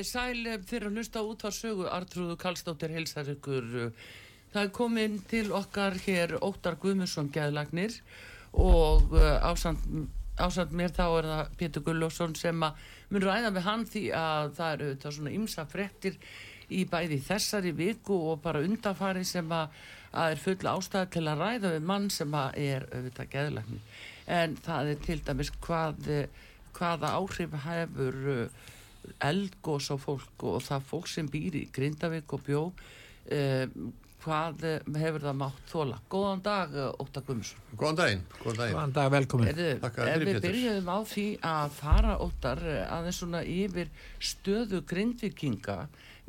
Komið sæl fyrir að hlusta út á sögu Artrúðu Kallstóttir helsar ykkur eh, það er komin til okkar hér Óttar Guðmusson gæðlagnir og eh, ásand, mér þá er það Pétur Gullosson sem að mun ræða með hann því að það eru þetta svona ymsa frettir í bæði þessari viku og bara undafari sem að, að er full ástæð til að ræða við mann sem að er auðvitað gæðlagnir en það er til dæmis hvað hvaða áhrif hefur eldgós á fólk og það fólk sem býr í Grindavík og bjó eh, hvað hefur það mátt þóla góðan dag Óttar Guðmusson góðan daginn, góðan daginn. Góðan dag, velkomin. Ef við byrjuðum á því að fara Óttar aðeins svona yfir stöðu grindvikinga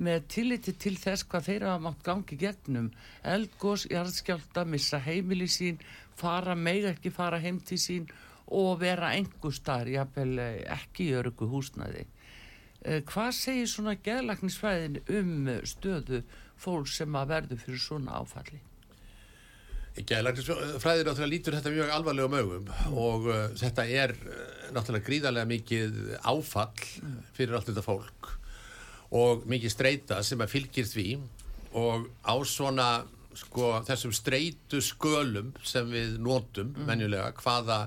með tilliti til þess hvað þeirra mátt gangi gegnum. Eldgós, jarðskjálta, missa heimili sín fara, mega ekki fara heim til sín og vera engu starf, jáfnvel ekki í örgu húsnaði Eh, hvað segir svona geðlagnisfræðin um stöðu fólk sem að verðu fyrir svona áfalli? Geðlagnisfræðin náttúrulega lítur þetta mjög alvarlega mögum mm. og uh, þetta er náttúrulega gríðarlega mikið áfall mm. fyrir allt þetta fólk og mikið streyta sem að fylgir því og á svona sko þessum streytu skölum sem við nótum mm. menjulega hvaða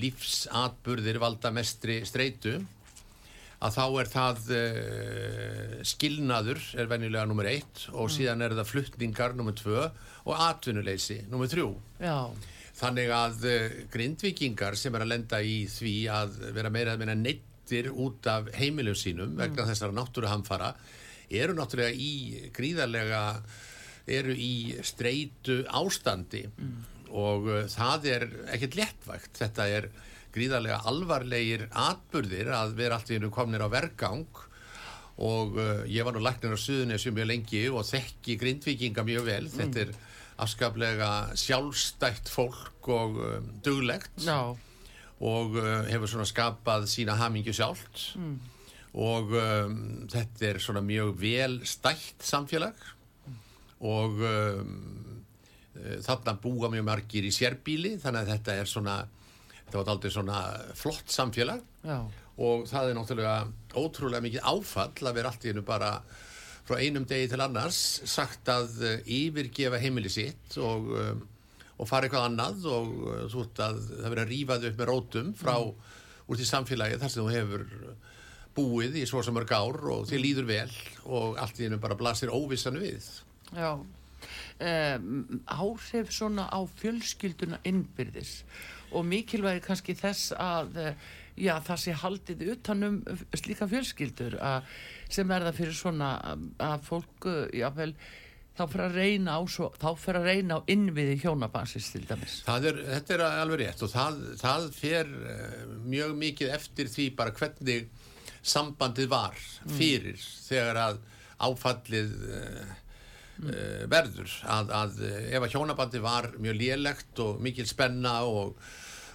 lífsatburðir valda mestri streytu að þá er það uh, skilnaður er venjulega nummer eitt og mm. síðan er það fluttningar nummer tvö og atvinnuleysi nummer þrjú. Já. Þannig að uh, grindvikingar sem er að lenda í því að vera meira að meina neittir út af heimilum sínum mm. vegna þessara náttúruhamfara eru náttúrulega í gríðarlega, eru í streitu ástandi mm. og uh, það er ekkert lettvægt. Þetta er gríðarlega alvarlegir atbyrðir að vera allt í hennu komnir á vergang og uh, ég var nú læknir á Suðunisju mjög lengi og þekki grindvikinga mjög vel mm. þetta er afskaplega sjálfstætt fólk og um, duglegt no. og uh, hefur svona skapað sína hamingju sjálft mm. og um, þetta er svona mjög vel stætt samfélag mm. og um, uh, þarna búa mjög margir í sérbíli þannig að þetta er svona þetta var aldrei svona flott samfélag. Já. og það er náttúrulega ótrúlega mikið áfall að vera allt í hennu bara frá einum degi til annars sagt að uh, yfirgefa heimili sitt og, um, og fara eitthvað annað og þú veist að það verið að rýfaði upp með rótum frá mm. úr því samfélagi þar sem þú hefur búið í svo samar gár og þið líður vel og allt í hennu bara blasir óvissan við. Já. Um, áhrif svona á fjölskylduna innbyrðis og mikilvægi kannski þess að eh, já, það sé haldið utanum slíka fjölskyldur að, sem er það fyrir svona að fólk, jável þá fyrir að reyna á, svo, að reyna á innviði hjónabansins til dæmis. Er, þetta er alveg rétt og það, það fer mjög mikið eftir því bara hvernig sambandið var fyrir þegar að áfallið uh, uh, verður. Að, að ef að hjónabandið var mjög lélegt og mikil spenna og,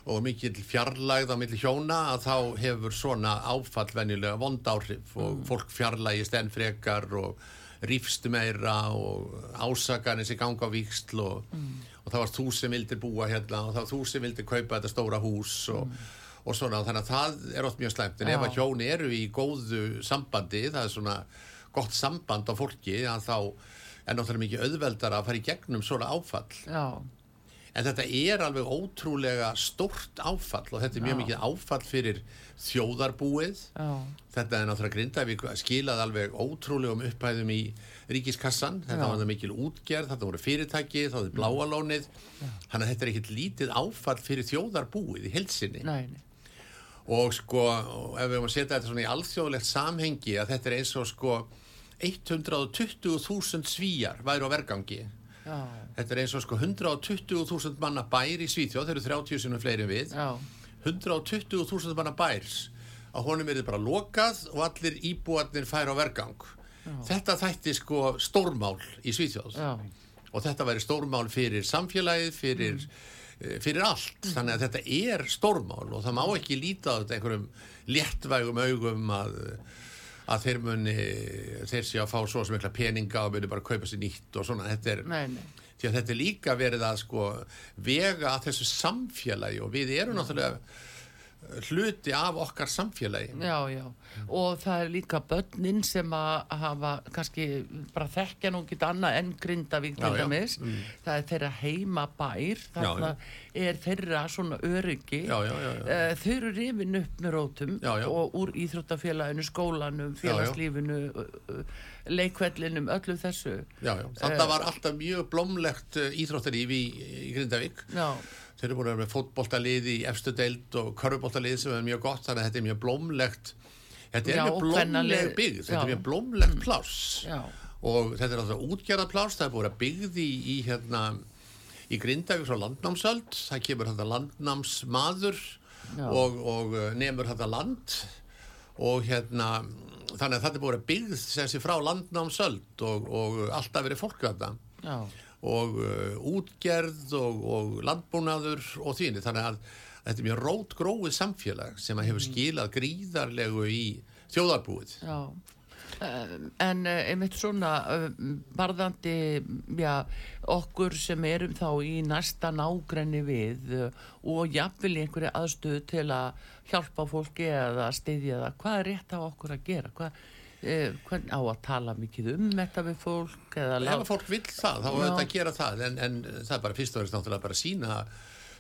og mikil fjarlægð á milli hjóna að þá hefur svona áfall venjulega vond áhrif og fólk fjarlægist enn frekar og rífst meira og ásakanir sem ganga á víksl og, og það var þú sem vildir búa hérna og það var þú sem vildir kaupa þetta stóra hús og, og svona þannig að það er oft mjög slæmt. En ef Já. að hjón eru í góðu sambandi það er svona gott samband á fólki að þá er náttúrulega mikið auðveldar að fara í gegnum svona áfall. Já, En þetta er alveg ótrúlega stórt áfall og þetta er mjög Já. mikið áfall fyrir þjóðarbúið. já, Þetta er náttúrulega Grindavík skilað alveg ótrúlegum upphæðum í ríkiskassan. Þetta Já. var það mikil útgerð, þetta voru fyrirtæki, þá er bláalónið. Þannig að þetta er ekkit lítið áfall fyrir þjóðarbúið í helsinni. nei, nei. Og sko, ef við erum að setja þetta svona í alþjóðlegt samhengi að þetta er eins og sko 120.000 svíjar væri á vergangi. Já, Þetta er eins og sko 120.000 manna bær í Svíþjóð, þeir eru 30 sinum fleiri en við. já, 120.000 manna bærs. Á honum er þið bara lokað og allir íbúarnir færa á vergang. Þetta þætti sko stórmál í Svíþjóð. já, Og þetta væri stórmál fyrir samfélagið, fyrir, eh, fyrir allt. Þannig að þetta er stórmál og það má ekki líta á þetta einhverjum léttvægum augum að að þeir muni, þeir séu að fá svo eitthvað peninga og muni bara kaupa sér nýtt og svona, þetta er, nei, nei. því að þetta er líka verið að sko vega að þessu samfélagi og við erum náttúrulega hluti af okkar samfélagi. Já, já, og það er líka börnin sem að hafa kannski bara þekkja nú ekki annað en Grindavík til dæmis. Það er þeirra heima bær þarna er þeirra svona öryggi. Já, já, já. Eh, þau eru rifin upp með rótum og úr íþróttafélaginu, skólanum félagslífinu, uh, uh, leikvellinum öllu þessu. Já, já, þetta var alltaf mjög blómlegt íþróttaríf í, í Grindavík. Já, þeir eru búin að vera með fótboltalið í efstu deild og körfuboltalið sem er mjög gott þannig að þetta er mjög blómlegt. Þetta er Já, mjög blómleg byggð. Þetta er mjög blómlegt pláss. Já, og þetta er alltaf útgerðað pláss það er búin að byggð í, í hérna í Grindavík frá landnámsöld. Það kemur þetta landnámsmaður og, og uh, nemur þetta land. Og hérna þannig að þetta er búin að byggð sem sé frá landnámsöld og, og alltaf verið fólk þetta já, og uh, útgerð og, og landbúnaður og þvíni þannig að þetta er mjög rót gróið samfélag sem að hefur skilað gríðarlegu í þjóðarbúið. Já. En uh, einmitt svona barðandi já, okkur sem erum þá í næsta nágrenni við og jafnvel einhverju aðstöðu til að hjálpa fólki eða styðja það, hvað er rétt á okkur að gera? Hvað, uh, hvernig á að tala mikið um þetta við fólk eða ef fólk vil það, þá er þetta að gera það en, en það er bara fyrst og verið náttúrulega bara sína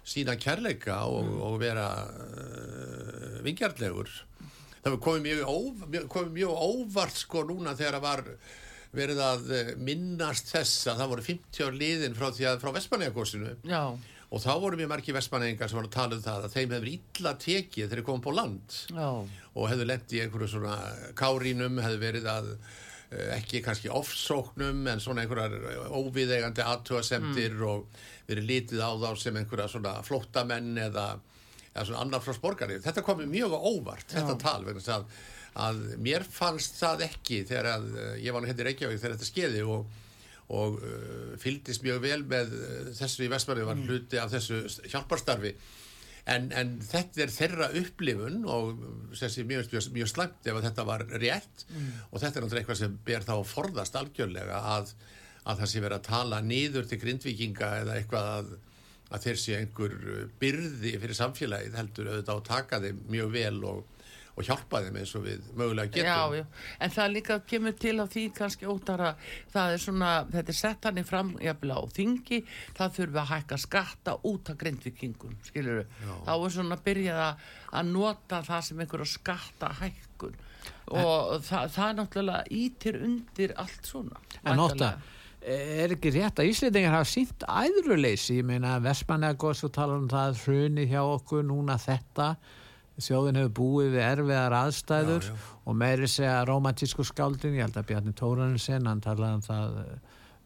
sína kærleika og, og vera uh, vingjarlegur það komið mjög, óv, mjög, komið mjög óvart sko núna þegar það var verið að eh, minnast þess að það voru 50 ár liðin frá því að frá Vestmanneigakostinu já, Og þá voru mjög margir vestmanningar sem voru að tala um það að þeim hefur illa tekið þegar þeir komið på land. Já, og hefðu lent í einhverju svona kárínum, hefðu verið að eh, ekki kannski ofsóknum en svona einhverjar óviðegandi aðtúasemdir og verið litið á þá sem einhverja svona flóttamenn eða, eða svona annar frá sporgari. Þetta komið mjög óvart, þetta tal, að, að mér fannst það ekki þegar að eh, ég var nú hérna Reykjavík þegar þetta skeiði og og uh, fylgdist mjög vel með þessu í Vestmanni var hluti af þessu hjálparstarfi en, en þetta er þeirra upplifun og þessi mjög, mjög, mjög slæmt ef þetta var rétt. Og þetta er náttúrulega eitthvað sem ber þá forðast algjörlega að, að það sé verið að tala niður til grindvíkinga eða eitthvað að, að þeir sé einhver byrði fyrir samfélagið heldur auðvitað að taka þeim mjög vel og, og hjálpa þeim eins og við mögulega getum. Já, já, en það líka kemur til á því kannski ótara, það er svona þetta er sett hann í fram, jafnvel á þingi það þurfi að hækka skatta út af grindvikingum, skilur þá er svona að byrja að, nota það sem einhverja skatta hækkun og það, það er náttúrulega ítir undir allt svona En væntanlega. er ekki rétt að Íslendingar hafa sínt æðruleysi, ég meina Vestmannegos og tala um það hruni hjá okkur núna þetta þjóðin hefur búið við erfiðar aðstæður Já, já. og meiri segja romantísku skáldin, ég held að Bjarni Tóransen hann talaði um það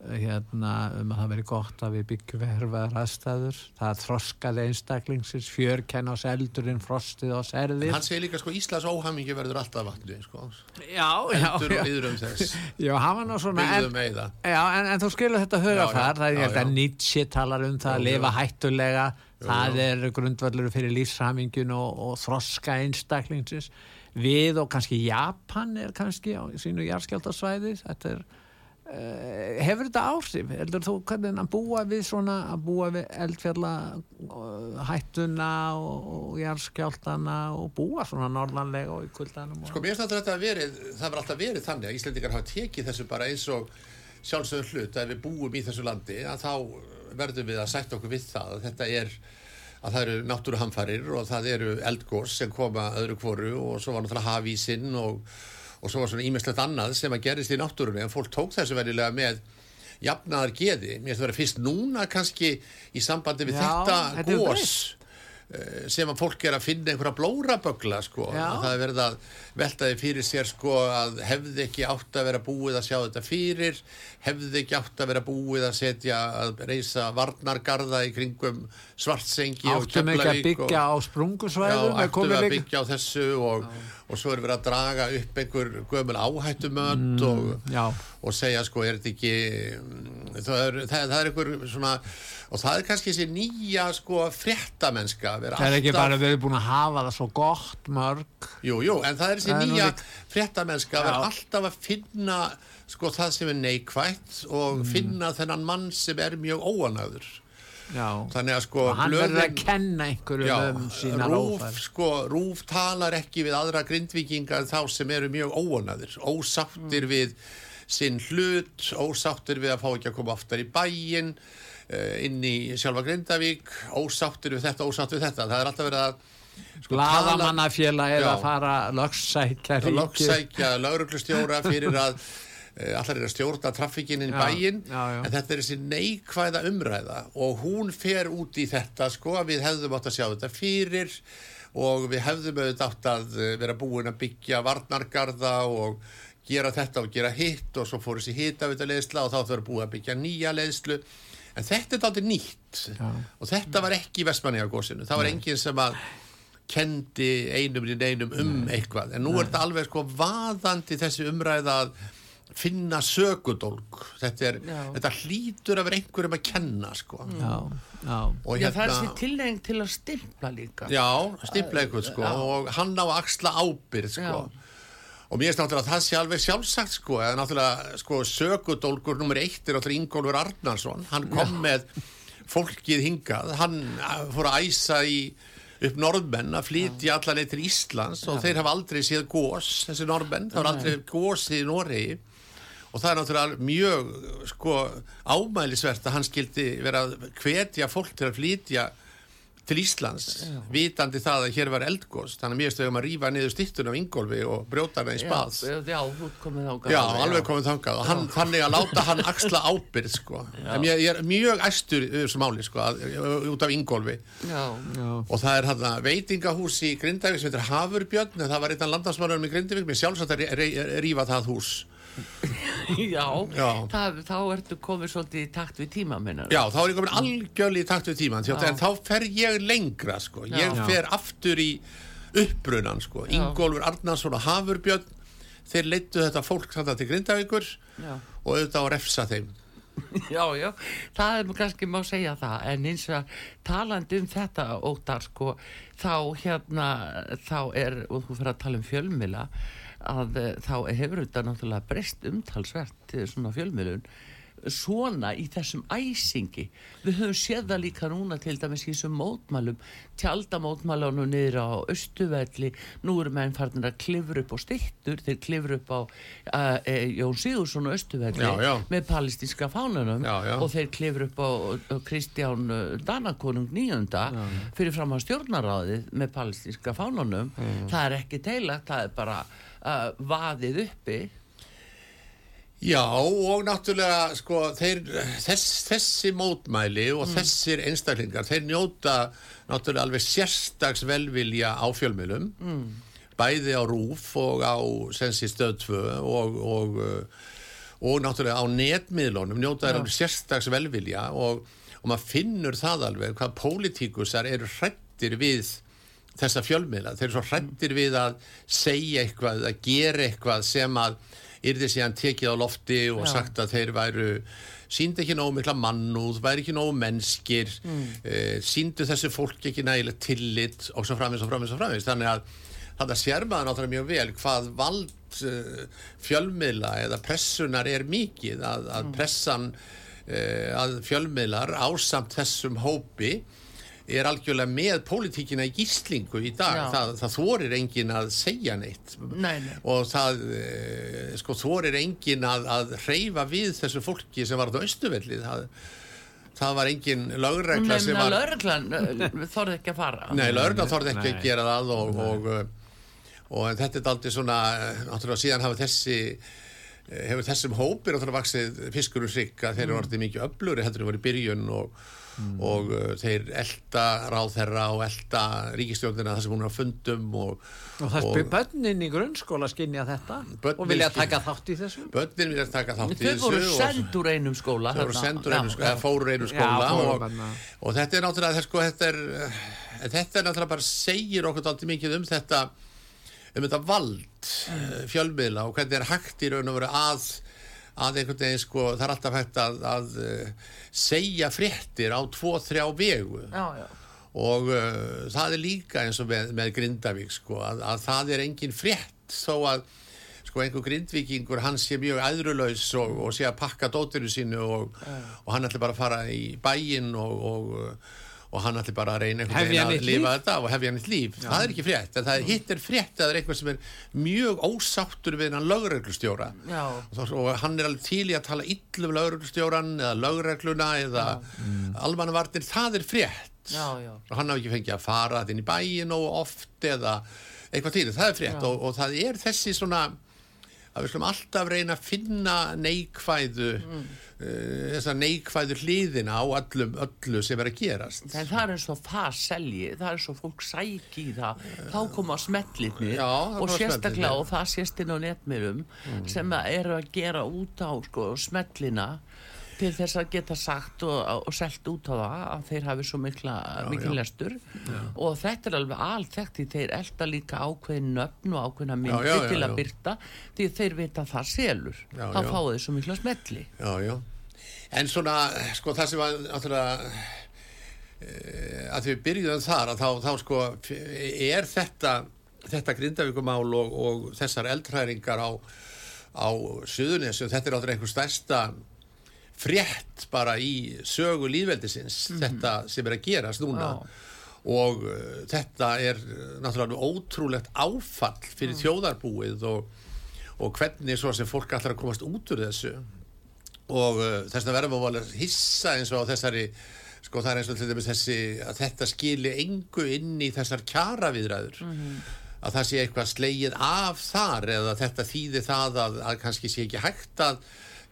hérna, um að það veri gott að við byggjum herfaðar aðstæður. Það þroskaði einstaklingsins fjörkenn á seldurinn, frostið á serðir Hann segir líka sko Íslands óhamingi verður alltaf vatni sko. Já, já og yður um þess. Já, hann var nú svona en, eiða Já, en, en þú skilur þetta hugafar Já, já, það er að. Nietzsche talar um það að lifa hættulega það er grundvallur fyrir lífshamingun og, og þroska einstaklingsins. Við og kannski Japan er kannski á sínu jarðskjaldasvæði þetta er uh, hefur þetta áhrif? Heldur þú hvernig að búa við svona að búa við eldfjalla uh, hættuna og, og jarðskjaldana og búa svona norðanlega og í kuldanum og... Sko mér finnst þetta að verið, það var alltaf verið þannig að Íslendingar hafa tekið þessu bara eins og sjálfsögur hlut að við búum í þessu landi að þá verðum við að sætta okkur við það að þetta er að það eru náttúruhamfarir og það eru eldgós sem koma öðru kvoru og svo var náttúrulega hafísinn og, og svo var svona ímestlegt annað sem að gerist í náttúrunni. En fólk tók þessu verðilega með jafnaðar geði. Mér finnst það vera fyrst núna kannski í sambandi við Já, þetta gós eh, sem að fólk er að finna einhverja blórabögla sko, að það er verið að veltaði fyrir sér sko að hefði ekki átt að vera búið að sjá þetta fyrir hefði ekki átt að vera búið að setja að reysa varnargarða í kringum svartsengi og áttum ekki að byggja á Já, sprungusvæðum ættum við að byggja á þessu og, og svo er verið að draga upp einhver gömul áhættumönd og, já. og segja sko er þetta ekki mm, það er, það, það er einhver svona og það er kannski þessi nýja sko fréttamennska Það er ekki alltaf- bara verið búin að hafa það svo gott mörg. Jú, jú, en það er þessi nýja fréttamennska að vera alltaf að finna sko það sem er neikvætt og Mm. finna þennan mann sem er mjög óanæður Já. þannig að sko Og hann verður að kenna einhverjum Já, um sína rúf, sko, rúf talar ekki við aðra grindvíkinga en þá sem eru mjög óanæður, Mm. ósáttir við sinn hlut, ósáttir við að fá ekki að koma aftar í bæinn, uh, inn í sjálfa Grindavík, ósáttir við þetta, ósáttir við þetta. Það er alltaf verið að sko, Blaðamannafélag er Já. að fara lögssækja að lokksækja lauruglustjóra fyrir að allar er að stjórna traffikinn inn í bæinn. en þetta er þessi neikvæða umræða og hún fer út í þetta sko að við hefðum átt að sjá þetta fyrir og við hefðum auðvitað átt að eh, vera búin að byggja varnargarða og gera þetta og gera hitt og svo fór þessi hittavita leðsla og þá þurfa búið að byggja nýja leðslu en þetta er aldrei nýtt Já. og þetta var ekki í Vestmanniðagósinu það var enginn sem að kendi einum í neinum um eitthvað. En nú er þetta alveg sko vaðandi þessi umræða að finna sökudólg. Þetta, er, þetta hlýtur að vera einhverjum að kenna sko. Já, já. og Já, það er þessi tilnefing til að stimpla líka. já, stimpla eitthvað sko Já. og hann á að axla ábyrð sko. Já. og mér finnst náttúrulega að það sé alveg sjálfsagt sko eða náttúrulega sko sökudólgur nummer eitt er náttúrulega Ingólfur Arnarsson hann kom með fólkið hingað. Hann uh, fór að æsa í upp norðmenn að flytja allan eitt til Íslands og þeir hafa aldrei séð gós þessi norðmenn, það var aldrei gósið í Noregi. Og það er náttúrulega mjög sko ámælisvert að hann skildi vera að hvetja fólk til að flytja til Íslands vitandi það að hér var eldgós þannig að mér stöðum að rífa niður stýttun af Ingólfi og brjóta hana í spað. Já, já, komið á Já, alveg komið þangað og hann, þannig að láta hann axla ábyrð sko. en ég, ég er mjög æstur í þessu máli sko, að, út af Ingólfi. Já, já. og það er hann veitingahús í Grindavík sem heitir Hafurbjörn en það var einn af landansmannum í Grindavík. Mér sjálfsagt að rífa það hús já, Já. Það, þá ertu komið svolítið í takt við tíma minna. Já, þá er ég komin algjörlega í takt við tíman Já. en þá fer ég lengra sko. ég Já. fer aftur í uppbrunan sko. Ingólfur Arnarsson og Hafurbjörn þeir leittu þetta fólk þetta til Grindavíkur Já. og auðvitað á að refsa þeim Já, já, það er kannski má segja það, en eins og talandi um þetta óttar, sko, þá hérna, þá er, og þú fyrir að tala um fjölmila, að eh, þá hefur þetta náttúrulega breyst umtalsvert eh, svona fjölmilun, svona í þessum æsingi. Við höfum séð það líka núna til dæmis í þessum mótmælum, tjaldamótmælunum niður á Östuvelli, nú eru menn farnir að klifra upp á stittur, þeir klifra upp á uh, e, Jón Sigursson á Östuvelli Já, já. með palestinska fánunum Já, og þeir klifur upp á Kristján Danakonung nýjunda fyrir fram á stjórnaráðið með palestinska fánunum það er ekki teilagt, það er bara uh, vaðið uppi? Já, og náttúrulega sko, þeir, þess, þessi mótmæli og þessir einstaklingar þeir njóta náttúrulega alveg sérstags velvilja á fjölmjölum bæði á rúf og á sensi stöð 2 og, og, uh, og náttúrulega á netmiðlunum njóta þær alveg sérstags velvilja og, og maður finnur það alveg hvað pólitíkusar eru hrættir við þessa fjölmiðla, þeir eru svo hrættir við að segja eitthvað, að gera eitthvað sem að yrði síðan tekið á lofti og Já. sagt að þeir væru síndi ekki nógu mikla mannúð, væri ekki nógu mennskir, mm. síndu þessu fólk ekki nægilega tillit og svo framins og framins og framins. Þannig að þetta sér maður náttúrulega mjög vel hvað vald uh, fjölmiðla eða pressunar er mikið að, að pressan, uh, að fjölmiðlar ásamt þessum hópi er algjörlega með pólitíkina í gíslingu í dag. Það, það þorir engin að segja neitt Nei, nei. og það eh, sko þorir engin að, að reyfa við þessu fólki sem var á austuvelli það, það var engin lögregla sem var lauruglan þorði ekki að fara. nei, lögregla þorði ekki Nei. að gera það og, og, og, og þetta er aldrei svona eh, náttúrulega síðan hafa þessi eh, hefur þessum hópir náttúrulega vaksið fiskur og hrygg að þeir eru orðið mikið öfluri heldur en voru í byrjun og, og uh, þeir elda ráðherra og elda ríkistjórnina þar sem hún er á fundum og, Og það spyr bönnin í grunnskóla skynja þetta og vilja taka þátt í þessu. börnin vilja taka þátt í Þau voru þessu og- send úr einum skóla. Það voru sendur Já, einu skóla, fóru úr einu skóla Já, og, þarna. og þetta er náttúrulega sko, þetta er, eh, þetta er náttúrulega bara segir okkur alltaf mikið um þetta um þetta vald mm. fjölmiðla og hvernig er hægt í raun og veru að að einhvern veginn sko, það er alltaf hægt að, að uh, segja fréttir á tvo, þrjá vegu Já, já. og uh, það er líka eins og með, með Grindavík sko, að, að það er engin frétt þó að sko, einhver grindvíkingur hann sé mjög æðrulaus og, og sé að pakka dótinu sínu og, og hann ætli bara að fara í bæinn og, og, og hann ætli bara að reyna að lifa þetta og hefja nýtt líf. Það er ekki frétt, en það er, hitt er frétt að það er einhver sem er mjög ósáttur við hann lögreglustjóra. Já. og, og hann er alveg til í að tala illum lögreglustjóran eða lögregluna eða almannavarnir, það er frétt. Já, já. og hann hafi ekki fengið að fara inn í bæin og oft eða eitthvað til, það er frétt og, og það er þessi svona að við skulum alltaf reyna að finna neikvæðu mm. þessa neikvæðu hliðina á öllum, öllu sem er að gerast. En það er eins og það selji, það er eins og fólk sæki í það, þá koma smellirni Já, og sérstaklega og það sést inn á netmirum sem að eru að gera út á sko, smellina til þess að geta sagt og, og selt út á það að þeir hafi svo mikla, mikil já. lestur og þetta er alveg alþekkt því þeir elda líka ákveðin nöfn og ákveðina myndi já, já, til já. að byrta því þeir vita að það selur Já, þá já. fáið þeir svo mikla smelli Já, já. En svona, sko, það sem var náttúrulega e, að við byrjuðum þar að þá, þá sko, er þetta þetta grindavíkumál og, og þessar eldhræringar á, á Suðunessu, þetta er náttúrulega einhver stærsta frétt bara í sögu lífveldisins, þetta sem er að gerast núna. Já. og uh, þetta er uh, náttúrulega ótrúlegt áfall fyrir þjóðarbúið og, og hvernig svo sem fólk allar að komast út úr þessu. Og uh, þess vegna verðum að hissa eins og á þessari sko það er eins og til dæmis þessi að þetta skili engu inn í þessar kjaraviðræður. Að það sé eitthvað slegið af þar eða þetta þýði það að, að kannski sé ekki hægt að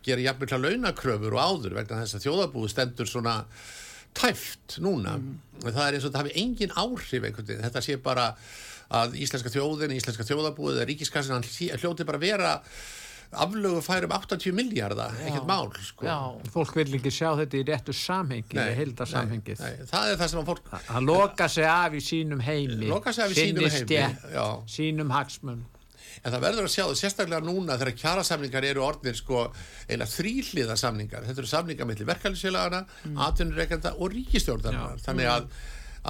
gera jafnmikla launakröfur og áður vegna þess að þjóðarbúið stendur svona tæft núna það er eins og það hafi engin áhrif einhvern veginn, þetta sé bara að íslenska þjóðin, íslenska þjóðarbúið eða ríkiskassin, hljóti bara vera aflögu færum 80 miljardar, ekkert mál sko. Já, Fólk vil ekki sjá þetta í réttu samhengi, í heilda samhengið. nei, það er það sem að fólk Hann loka sig af í sínum heimi, Loka sig af í sínum sinni heimi, stétt, já. sínum hagsmun. En það verður að sjá það sérstaklega núna þegar kjarasamningar eru orðnir sko eila þrýhliða samningar. Þetta eru samningar millir verkefælisfélagana, mm. atvinnureikenda og ríkistjórnarnar. Þannig að,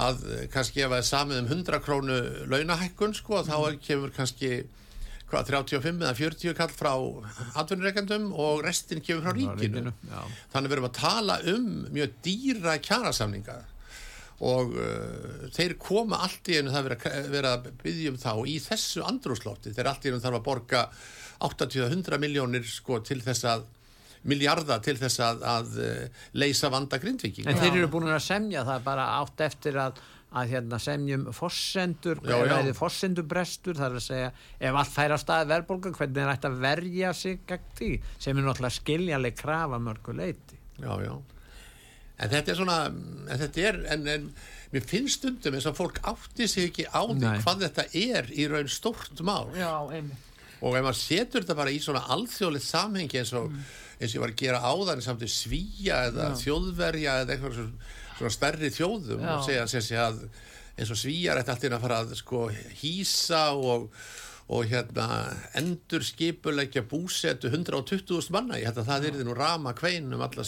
að kannski ef það er samið um 100 krónu launahækkun sko þá kemur kannski hvað, 35 eða 40 kall frá atvinnureikendum og restin kemur frá ríkinu. ríkinu. Þannig við erum að tala um mjög dýra kjarasamninga og uh, þeir koma allt í einu það vera, vera að byggja um þá í þessu andrúslofti, þeir allt í einu þarf að borga 80-100 miljónir sko til þess að miljarda til þess að, að uh, leysa vanda grindviking En þeir eru búin að semja það bara átt eftir að, að hérna, semjum fossendur, eða fossendurbrestur, það er að segja ef allt fær á stað verðbólga, hvernig er ætti að verja sig gegn því, sem er náttúrulega skiljanleg krafa mörgu leiti. já, já en þetta er svona en þetta er, en, en mér finnst stundum eins og fólk átti sig ekki á því Nei. hvað þetta er í raun stórt mál já, einmitt. og ef maður setur þetta bara í svona alþjóðlegt samhengi eins og, eins og ég var að gera áðan samt í svíja eða þjóðverja eða eitthvað svona, svona stærri þjóðum Já. og segja sem sé að eins og svíjar ætti alltaf að fara að sko hýsa og, og hérna endur skipulegja búsetu 120.000 manna, ég held að það er nú rama kvein um alla,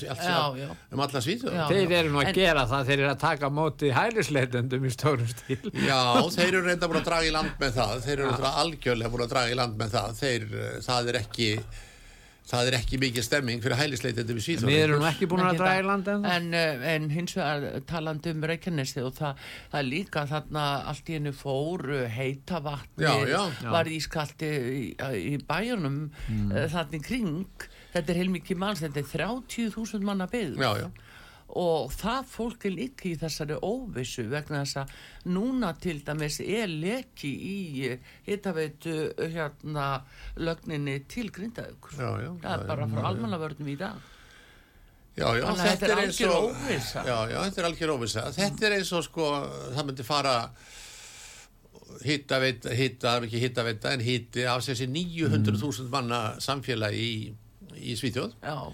um alla Já. Þeir eru nú að En- gera það, þeir eru að taka á móti hælisleitendum í stórum stíl. Já, þeir eru reynda búin að draga í land með það þeir eru algjörlega búin að draga í land með það þeir, eh, það er ekki það er ekki mikið stemming fyrir hælisleitendum í Svíþjóð Við erum ekki búin að draga í það. land en en, uh, en hins vegar talandi um Reykjanesi og það, það er líka þarna allt í hennu fór uh, heita vatni Já, já. var ískalti í, í bæjunum mm. þarna í kring þetta er heilmikið manns, þetta er 30.000 manna byggð Já, já, og það fólk er líka í þessari óvissu vegna þess að núna til dæmis er leki í hittaveitu hérna lögninni til já, það er já, bara frá almannavörnum í dag. Já, já Þannig að þetta er algjör og- óvissa. Já, já, þetta er algjör óvissa. Þetta er eins og sko, það myndi fara hitta veita, hitta, ekki hitta veita en hitti af þessi 900.000 manna samfélagi í, í Svíþjóð. Já,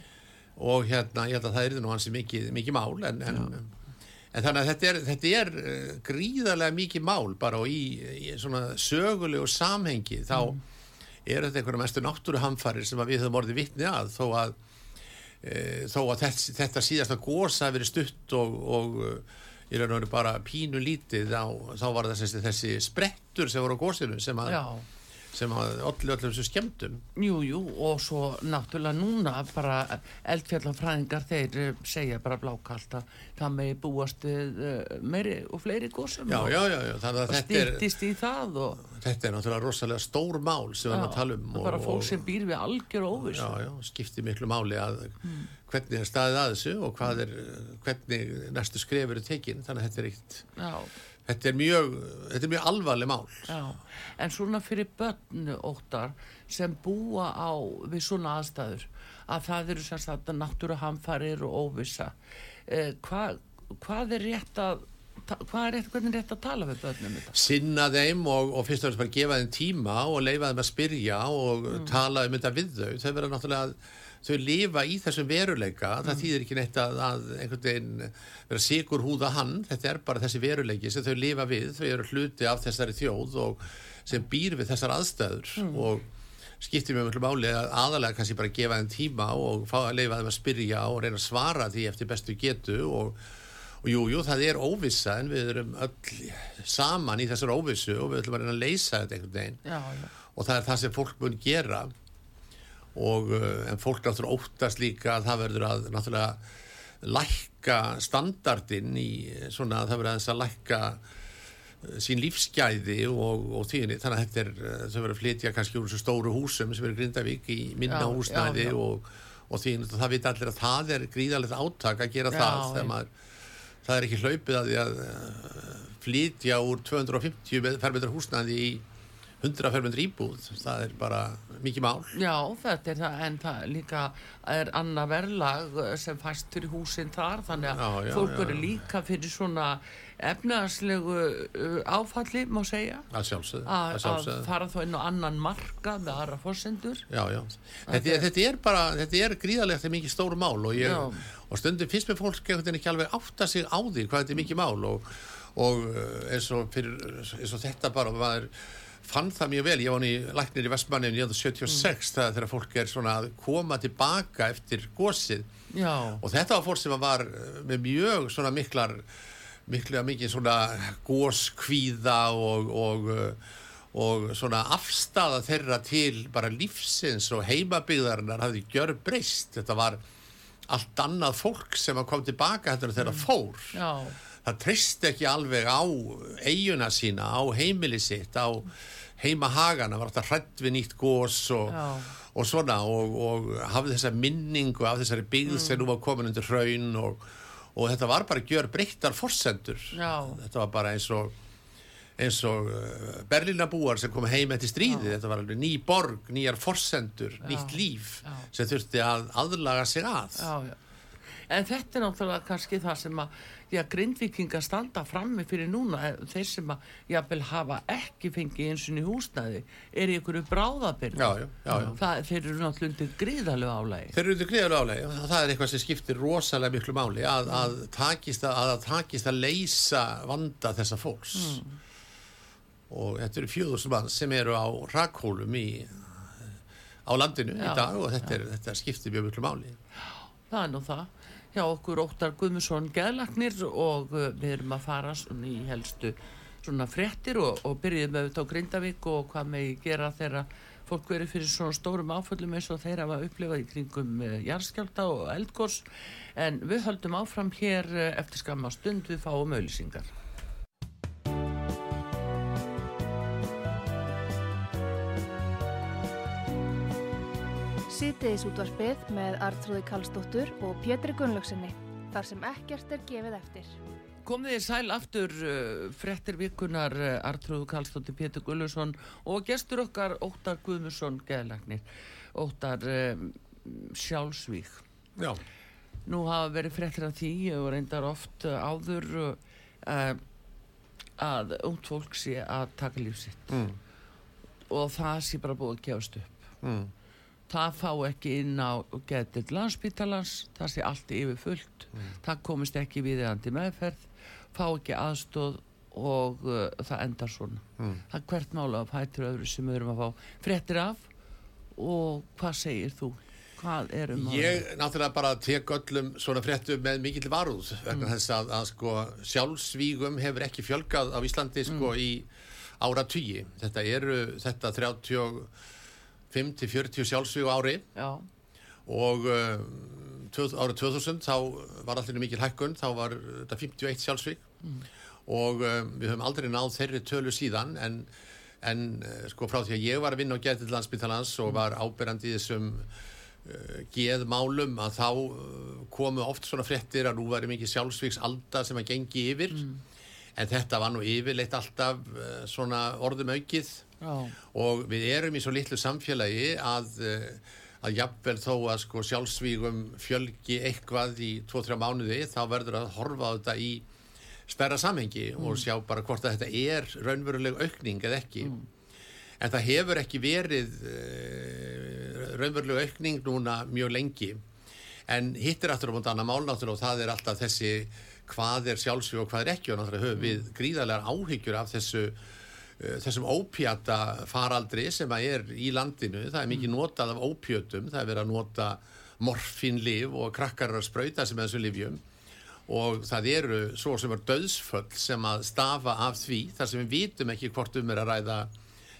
og hérna, ég held að það er nú hansi mikið, mikið mál en, en, en þannig að þetta er, þetta er uh, gríðarlega mikið mál bara og í, í svona sögulegu samhengi. Þá er þetta einhverja mestu náttúruhamfarir sem við höfum orðið vitni að þó að e, þó að þetta, þetta síðasta gósa hafi verið stutt og, og uh, í raun og veru bara pínu lítið á, þá var það þessi, þessi sprettur sem voru á gósinu sem að, já sem að olli öllum þessu skemmtum Jú, jú, og svo náttúrulega núna bara eldfjallafræðingar þeir eh, segja bara blákalt að það megi búast eh, meiri og fleiri gósum já, og, já, já, já, þannig að og er stýttist í það og, þetta er náttúrulega rosalega stór mál sem við erum að tala um er bara fólk sem býr við algjör já, skiptir miklu máli að hvernig er staðið að þessu og hvað er, hvernig næstu skref eru tekin þannig að þetta er eitt já, þetta er mjög, þetta er mjög alvarleg mál. Já, en svona fyrir börn óttar sem búa á við svona aðstæður að það eru sem sagt náttúruhamfarir og óvissa. Eh, hvað, hvað er rétt að hvað er rétt, hvernig er rétt að tala við börnum þetta? sinna þeim og, og fyrst og fremst bara gefa þeim tíma og leifa þeim að spyrja og tala um þetta við þau. Þau verða náttúrulega þau lifa í þessum veruleika það þýðir ekki neitt að, að einhvern veginn vera sigur húða hann þetta er bara þessi veruleiki sem þau lifa við þau eru hluti af þessari þjóð og sem býr við þessar aðstæður og skiptir mjög mjög máli að aðalega kannski bara gefa þeim tíma og fá að leifa þeim að spyrja og reyna að svara því eftir bestu getu og, og jú, jú, það er óvissa en við erum öll saman í þessar óvissu og við ætlum að reyna að leysa þetta einhvern veginn. Já, já, og það er það sem fólk mun gera og uh, en fólk náttúrulega óttast líka að það verður að náttúrulega lækka standardin í svona að það verður aðeins að lækka uh, sín lífsgæði og, og tíðinni, þannig að þetta er þau verður að flytja kannski úr þessu stóru húsum sem eru Grindavík í minna Já, húsnæði já, já. og, og tíðinni, það vita allir að það er gríðalegt átak að gera það maður það er ekki hlaupið að því að flytja úr 250 fermetra húsnæði í 100 fermetra íbúð það er bara mikið mál. Já, þetta er það, en það líka er annað verðlag eh, sem fæst fyrir húsin þar, þannig að fólk eru líka fyrir svona efnagslegu uh, áfalli, má segja, að sjálfsögðu, að, fara þá inn á annan marka með aðra fórsendur. Já, já. Þetta, er, þetta er bara, þetta er gríðarlegt þetta er mikið stór mál og, ég, og stundum finnst mér fólk einhvern veginn ekki alveg átta sig á því hvað þetta er mikið mál og, og uh, eins, og fyrir, eins og þetta bara maður fann það mjög vel, ég var í læknir í Vestmanni 1976 mm. þegar fólk er svona að koma tilbaka eftir gósið Já, og þetta var fólk sem var uh, með mjög svona miklar mikla mikið svona góskvíða og, og, uh, og svona afstafa þeirra til bara lífsins og heimabyggðarinnar hafði gjör breyst þetta var allt annað fólk sem kom tilbaka þetta þeirra fór. Já, það treysti ekki alveg á eiguna sína, á heimili sitt á heimahagana, var alltaf hrætt við nýtt gós og, Já. og svona og, og hafði þessa minningu af þessari byggð Mm. sem nú var komin undir hraun og, og þetta var bara gjör breyttar forsendur Já. þetta var bara eins og eins og uh, Berlínabúar sem kom heim eftir stríði, þetta var alveg ný borg nýjar forsendur, nýtt líf Já. sem þurfti að aðlaga sig að já, já. En þetta er náttúrulega kannski það sem að já, grindvikingar standa frammi fyrir núna, þeir sem að jafnvel hafa ekki fengið eins og í húsnæði er í einhverju bráðabyrð. Já, já, já, já. Það, þeir eru náttúrulega undir gríðalegu álægi. Þeir eru undir gríðarlega álega og það er eitthvað sem skiptir rosalega miklu máli að, að, takist, að, að takist að leysa vanda þessa fólks og þetta eru fjöður mann sem eru á rakhólum í á landinu Já, í dag og þetta, er, þetta skiptir mjög miklu máli Það er nú það. Já, okkur Óttar Guðmusson geðlagnir og uh, við erum að fara í helstu svona fréttir og, og byrjuðum auðvitað á Grindavík og hvað megi gera þegar fólk verið fyrir svona stórum áföllum eins og þeir hafa upplifað í kringum uh, jarðskjálta og eldgós en við höldum áfram hér uh, eftir skamma stund við fáum auðlýsingar. Sýtiðis útvarpið með Artrúði Kallstóttur og Pétri Gunnlaugsinni. Þar sem ekkert er gefið eftir. Komið þið sæl aftur uh, frettir vikunar uh, Artrúðu Kallstóttir Pétur Gullusson og gestur okkar Óttar Guðmusson geðlagnir. Óttar um, sjálfsvík. Já, Nú hafa verið frettir af því og reyndar oft uh, áður uh, að ungt fólk sé að taka lífsitt mm, og það sé bara búið að gefast upp. mm, það fá ekki inn á getur landsbítalans, það sé allt yfir fullt, mm. það komist ekki við eðandi meðferð, fá ekki aðstóð og uh, það endar svona. Mm. Það er hvert mála af hættur öðru sem við erum að fá frettir af og hvað segir þú? Hvað erum það? Ég náttúrulega bara tek öllum svona frettum með mikill varúð vegna mm. þess að, að sko sjálfsvígum hefur ekki fjölkað á Íslandi sko mm. í ára tugi. Þetta eru þetta 30 5-40 sjálfsvíu ári Já. og eh, uh, tjöð, árið 2000 þá var allir mikil hækkun, þá var eh, þetta 51 sjálfsvík mm. og uh, við höfum aldrei náð þeirri tölu síðan en, en uh, sko frá því að ég var að vinna á getið landsbyttalans og mm. var ábyrjandi í þessum geðmálum að þá komu oft svona frettir að nú var mikið sjálfsvíks alda sem að gengi yfir mm. en þetta var nú yfirleitt alltaf svona orðum aukið og við erum í svo litlu samfélagi að, eh, að jafnvel þó að sko sjálfsvígum fjölgi eitthvað í 2-3 mánuði þá verður að horfa á þetta í stærra samhengi og sjá bara hvort að þetta er raunveruleg aukning eða ekki. En það hefur ekki verið uh, raunveruleg aukning núna mjög lengi. En hitt er aftur á mútið annað mál náttúrulega og það er alltaf þessi hvað er sjálfsvíg og hvað er ekki og náttúrulega höfum við gríðarlegar áhyggjur af þessu þessum ópjata faraldri sem að er í landinu, það er mikið notað af ópjötum, það er verið að nota morfinlif og krakkar að sprauta sem þessum livjum og það eru svo sem er döðsföll sem að stafa af því þar sem við vitum ekki hvort um er að ræða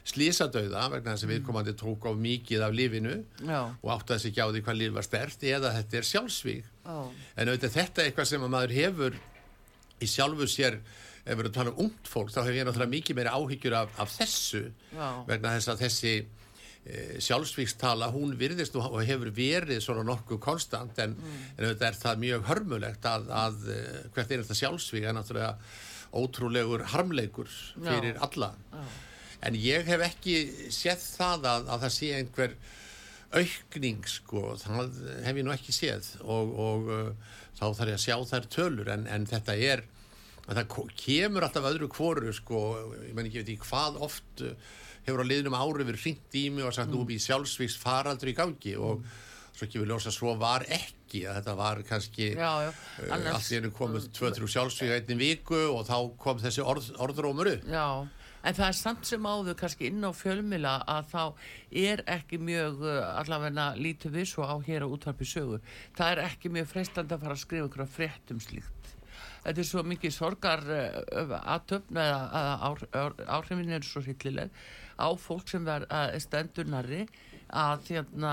slísadauða vegna þess að viðkomandi tók á mikið af lifinu já, og átti þessi ekki á því hvað lif var stert eða þetta er sjálfsvíg. Já, en auðvitað þetta er eitthvað sem að maður hefur í sjálfu sér ef við erum að tala um ungt fólk þá hefur ég náttúrulega mikið meira áhyggjur af, af þessu Já. vegna þess að þessi e, sjálfsvíkstala hún virðist og hefur verið svona nokkuð konstant en, en auðvitað er það mjög hörmulegt að, að e, hvert er þetta sjálfsvík er náttúrulega ótrúlegur harmleikur fyrir alla. En ég hef ekki séð það að, að það sé einhver aukning sko, það hef ég nú ekki séð og, og uh, þá þarf ég að sjá þær tölur en, en þetta er að það kemur alltaf öðru kvoru sko, ég menn ekki veit í hvað oft uh, hefur á liðnum ári verið hringt í mig og sagt nú er í sjálfsvíks faraldur í gangi og svo ekki við ljósa svo var ekki að þetta var kannski já, já. uh, Annars- allt í hennu komið 2-3 sjálfsvík einni viku og þá kom þessi orð, orðrómur upp Já, en það er samt sem áður kannski inn á fjölmila að þá er ekki mjög uh, allavegna lítið við svo á hér á útvarpi sögu. Það er ekki mjög freistandi að fara að skrifa ykkur frétt um slíkt. Þetta er svo mikið sorgar uh, aðtöfn eða að áhrifin er svo hillileg á fólk sem er uh, stendur narri að þérna,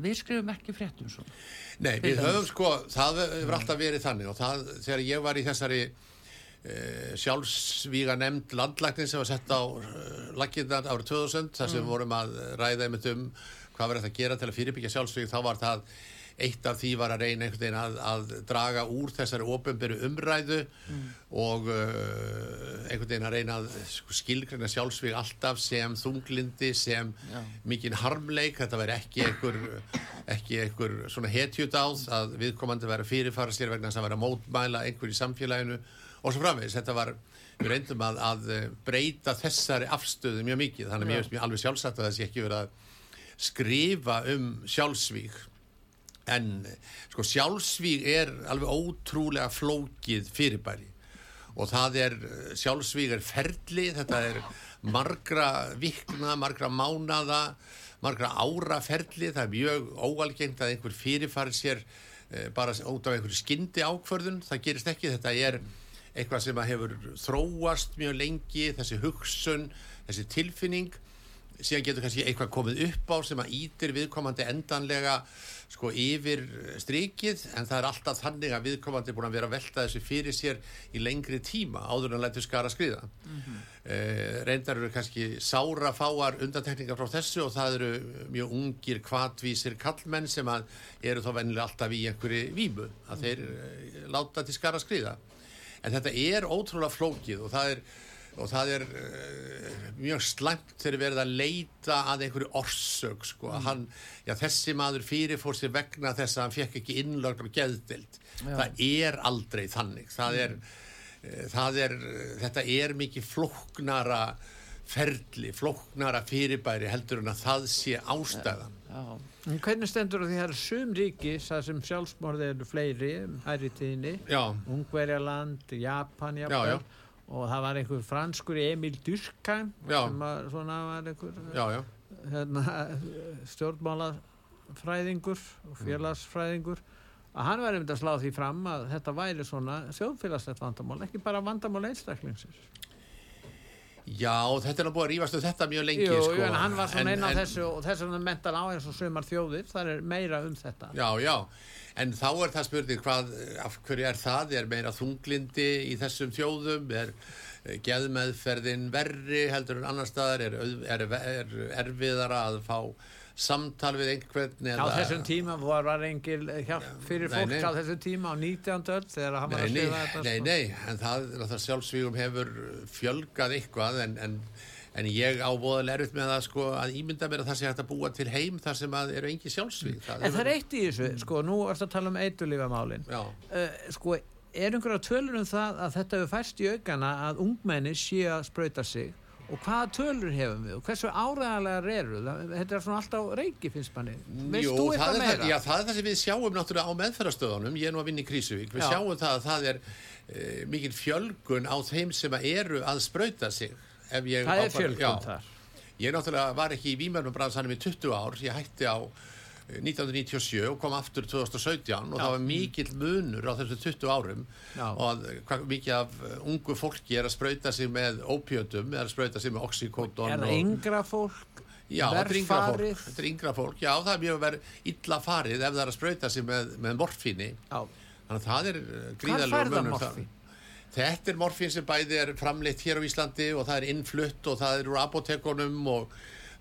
við skrifum ekki frétt um svona. Nei, við höfum sko, það hefur alltaf verið þannig og það, þegar ég var í þessari e, sjálfsvíga nefnd landlæknin sem var sett á e, laginnar árið 2000, þar sem vorum að ræða einmitt um hvað verður þetta að gera til að fyrirbyggja sjálfsvíg, þá var það eitt af því var að reyna einhvern veginn að, að draga úr þessari ofinberu umræðu og uh, einhvern veginn að reyna að sko, skilgreina sjálfsvík alltaf sem þunglindi, sem Já. mikinn harmleik, þetta væri ekki einhver, ekki einhver svona hetjudáð að viðkomandi væri að fyrirfara sér vegna þess að væri að mótmæla einhver í samfélaginu og svo framvegis, þetta var við reyndum að, að breyta þessari afstöðu mjög mikið, þannig að mér finnst mér alveg sjálfsagt að þessi ekki verið að skrifa um sjálfsvík en sko sjálfsvík er alveg ótrúlega flókið fyrirbæri. Og það er sjálfsvík er ferli, þetta er margra vikna, margra mánada margra ára ferli. Það er mjög óalgengt að einhver fyrirfari sér eh, bara út af einhverju skyndi ákvörðun, það gerist ekki. Þetta er eitthvað sem hefur þróast mjög lengi, þessi hugsun þessi tilfinning. Síðan getur kannski eitthvað komið upp á sem að ítir viðkomandi endanlega sko yfir strikið en það er alltaf þannig að viðkomandi er búin að vera að velta þessu fyrir sér í lengri tíma áður en lætur skara skriða. Mm -hmm. reyndar eru kannski sára fáar undantekningar frá þessu og það eru mjög ungir kvatvísir kallmenn sem að eru þá vennilega alltaf í einhverju vímu að þeir eh, láta til skara skriða. En þetta er ótrúlega flókið og það er og það er uh, mjög slæmt þegar verið að leita að einhverju orsök sko. mm. hann, já, þessi maður fyrirfór sér vegna þess að hann fekk ekki innlögn og geðdild það er aldrei þannig. Það er, uh, það er þetta er mikið flóknara ferli, flóknara fyrirbæri heldur en að það sé ástæðan. Já. En hvernig stendur því að það er sum ríki það sem sjálfsmorði eru fleiri hæri tíðinni, já, Ungverjaland Japan já, já, og það var einhver franskur Emil Durkheim Já. sem var, var einhver já, já. hérna, stjórnmálafræðingur og félagsfræðingur. Að hann var einmitt að slá því fram að þetta væri svona þjóðfélagslegt vandamál ekki bara vandamál einstaklingsins. Já, þetta er nú búið að rífast um þetta mjög lengi Jú, sko. en hann var svona En- inn á þessu og þess vegna mentan á eins og sumar þjóðir það er meira um þetta. Já, já, en þá er það spurning hvað, af hverju er það, er meira þunglindi í þessum þjóðum, er eh, geðmeðferðin verri heldur en annar staðar, er, er, er erfiðara að fá samtal við einhvern á þessum tíma var, var engil hjálp fyrir Nei, fólk nei. á þessum tíma á 19. öll þegar hann var Nei, að nei, skrifa þetta nei, sko. nei, en það, það sjálfsvígum hefur fjölgað eitthvað en, en, en ég á voðalega erfitt með það sko að ímynda mér að það sé hægt að búa til heim þar sem að eru engi sjálfsvíg. en það er eitt í þessu, sko, nú ertu að tala um eitulífamálin Já, uh, sko, er einhverja tölur um það að þetta hefur færst í aukana að ungmenni sé að sprauta sig? Og hvaða tölur hefum við? Og hversu áræðanlegar eru? Það- þetta er svona alltaf reiki finnst manni. Jú, þú það eitthvað er, það, já, það er það sem við sjáum náttúrulega á meðferðastöðunum, ég er nú að vinna í Krísuvík, við Já. sjáum það að það er e, mikil fjölgun á þeim sem eru að sprauta sig. Það er já. þar Ég náttúrulega var ekki í výmjörnubransanum í 20 ár, ég hætti á eh, 1997 og kom aftur 2017 og Já. það var mikill munur á þessu 20 árum Já. og að, hvað mikið af eh, ungu fólki er að sprauta sig með ópjötum, er að sprauta sig með oxycodon er það yngra fólk Já, þetta er yngra fólk, þetta er yngra fólk, já það er mjög verið illa farið ef það er að sprauta sig með, með morfíni, Já. þannig að það er eh, hvað færða munur þar. morfín? Þetta er morfín sem bæði er framleitt hér á Íslandi og það er innflutt og það eru úr apotekunum og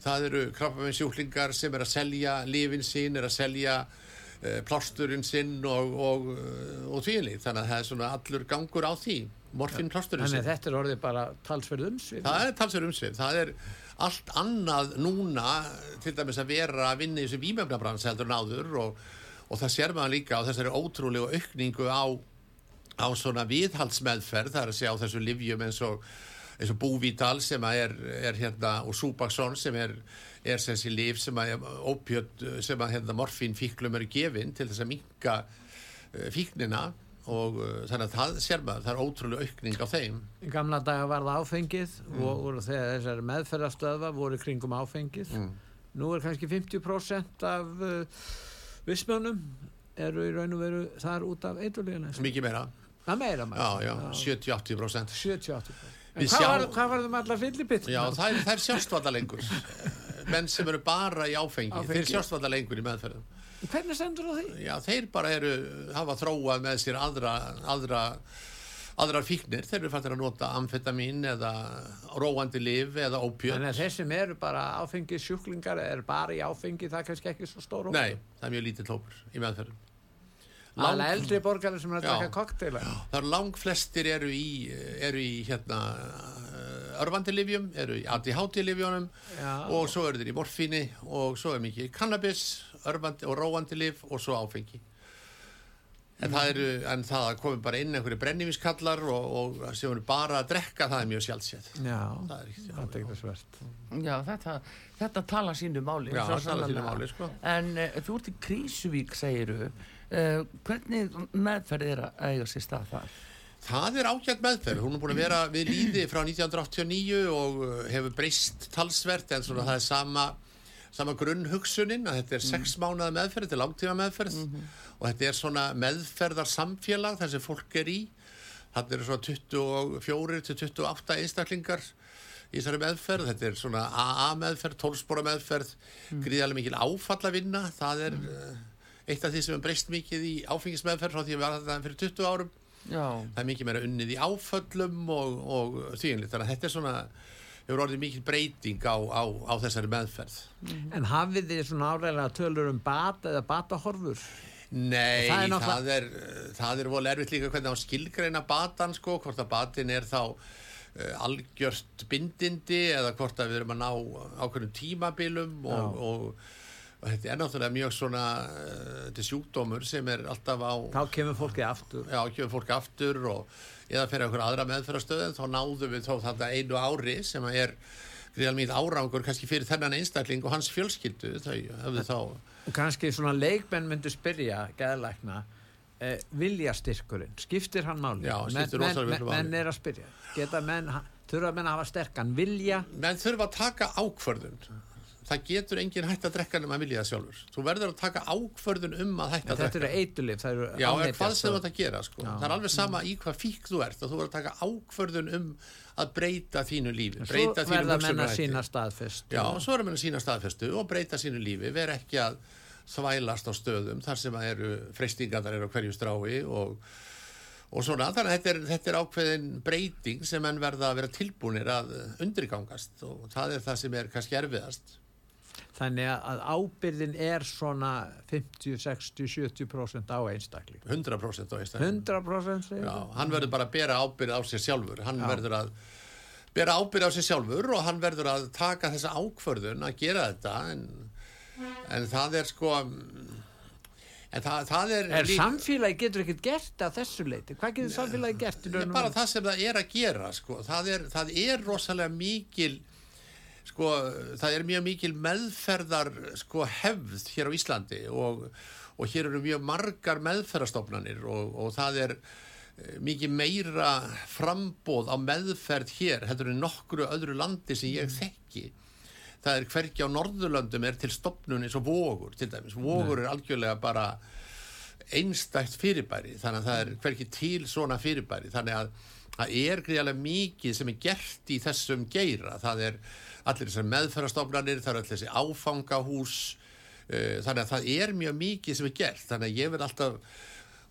það eru krabbameinsjúklingar sem er að selja lífin sín, er að selja uh, plásturinn sinn og, og, uh, og tvíinlið. Þannig að það er svona allur gangur á því, morfín plásturinn Þannig sinn. að þetta er orðið bara talsverð umsvið Það er talsverð umsvið. Það er allt annað núna til dæmis að vera að vinna í þessu vímefnabrans heldur en áður og, og það sér maður líka á þessari ótrúlegu aukningu á, á svona viðhaldsmeðferð, það er að segja á þessu livjum eins og, eins og Búvítal sem er, er hérna og Súbaksson sem er, er þessi liv sem að ópjöld sem að hérna morfín fíklum eru gefin til þess að minka fíknina og uh, þannig að það sér maður, það er ótrúlega aukning á þeim Í gamla daga var það áfengið og, og þegar þessar meðferðastöða voru kringum áfengið. Nú er kannski 50% af uh, vissmjónum eru í raun og veru þar út af eitulíðina. mikið meira Það meira maður. Já, já, 70-80%. 70-80%. En hvað, sjá- var, hvað var það með allar fyllipittur? Já, það er, er sjástvalda lengur. Menn sem eru bara í áfengi, Áfengi. þeir sjástvalda lengur í meðferðum. Hvernig stendur það því? Já, þeir bara eru, hafa þróað með sér aðra, aðra, aðrar fíknir, þeir eru fattir að nota amfetamin eða róandi liv eða ópjöld. Þannig að þeir sem eru bara áfengi sjúklingar er bara í áfengi, það er kannski ekki svo stór hópur. Nei, það er mjög lítið tópur í meðferðum. Alla eldri borgarar sem er að draka kokteila. Það eru lang flestir eru í, eru í hérna örvandilifjum, eru í ADHD-livjónum og svo eru þeir í morfíni og svo er mikið cannabis, örvandi og róandilif og svo áfengi. En það eru, en það að komi bara inn einhverju brennivískallar og, og sem eru bara að drekka, það er mjög sjálfsett. Já, Það er það er ekki svært. Já, þetta, þetta tala sínu máli. Já, það talar sínu máli, sko. En uh, þú ert í Krísuvík, segiru. Uh, hvernig meðferð er að eiga sér stað þar? Það er ágætt meðferð, hún er búin að vera við líði frá 1989 og uh, hefur breyst talsvert en svona það er sama, sama grunnhugsunin að þetta er sex mánuða meðferð, þetta er langtíma meðferð og þetta er svona meðferðar samfélag þar sem fólk er í. Þannig eru svona 24 til 28 einstaklingar í þessari meðferð, þetta er svona AA meðferð, tólspora meðferð, gríðarlega mikil áfallavinna, það er uh, eitt af því sem er breyst mikið í áfengismeðferð frá því að við varum þetta fyrir 20 árum Já, það er mikið meira unnið í áföllum og, og þvíinlega, þannig að þetta er svona hefur orðið mikið breyting á, á, á þessari meðferð. En hafið þið svona áræðilega tölur um bata eða batahorfur? Nei, Það er það er, náttúrulega- það er, það er vol erfitt líka hvernig á skilgreina batan sko, hvort að batin er þá uh, algjört bindindi eða hvort að við erum að ná ákveðnum tímabilum og, og, og þetta er náttúrulega mjög svona uh, þetta er sjúkdómur sem er alltaf á Þá kemur fólkið aftur. já, kemur fólk aftur og eða fyrir einhver aðra meðferðastöðin þá náðum við þó þetta einu ári sem er gríðal mýt árangur kannski fyrir þennan einstakling og hans fjölskyldu þau hefðu þá Og kannski svona leikmenn myndu spyrja geðlækna eh, viljastyrkurinn, skiptir hann máli? Já, skiptir menn, menn, máli. menn er að spyrja. Geta menn, þurfa menn að hafa sterkan vilja? menn þurfa að taka ákvörðun það getur enginn hægt að drekka nema að vilja það sjálfur þú verður að taka ákvörðun um að hægt að þetta eru drekka eitulif, það eru Já, ánetjast hvað sem ert að gera sko. það er alveg sama í hvað fík þú ert og þú verður að taka ákvörðun um að breyta þínu lífi Svo breyta þínu verða menn að hugsunarhætti. sína staðfest. Já, svo erum við að sína staðfestu og breyta sínu lífi, vera ekki að þvælast á stöðum þar sem að eru freystingarnar eru á hverju strái og, og svona, þannig að þetta er, þetta er ákveðin breyting sem menn verða að vera tilbúinir að undirgangast og það er það sem er kannski erfiðast. Þannig að ábyrðin er svona 50, 60, 70% á einstakling. 100% á einstaklega. 100% segir Já, þú? hann verður bara að bera ábyrð á sér sjálfur, hann verður að bera ábyrð á sér sjálfur og hann verður að taka þessa ákvörðun að gera þetta en, en það er sko en það, það er, Er líka- samfélagi getur ekkert gert að þessu leiti? Hvað getur samfélagi gert Já, bara það sem það er að gera sko. það, er, það er rosalega mikil sko, það er mjög mikil meðferðar sko, hefð hér á Íslandi og, og hér eru mjög margar meðferðarstofnanir og, og það er eh, mikið meira frambóð á meðferð hér heldur en nokkru öðru landi sem ég þekki. Það er hvergi á Norðurlöndum er til stopnun eins og vogur til dæmis, vogur er algjörlega bara einstækt fyrirbæri þannig að það er hverki til svona fyrirbæri. Þannig að það er greiðlega mikið sem er gert í þessum geira. Það er allir þessar meðferðarstofnanir það er allir þessi áfangahús uh, þannig að það er mjög mikið sem er gert. Þannig að ég verð alltaf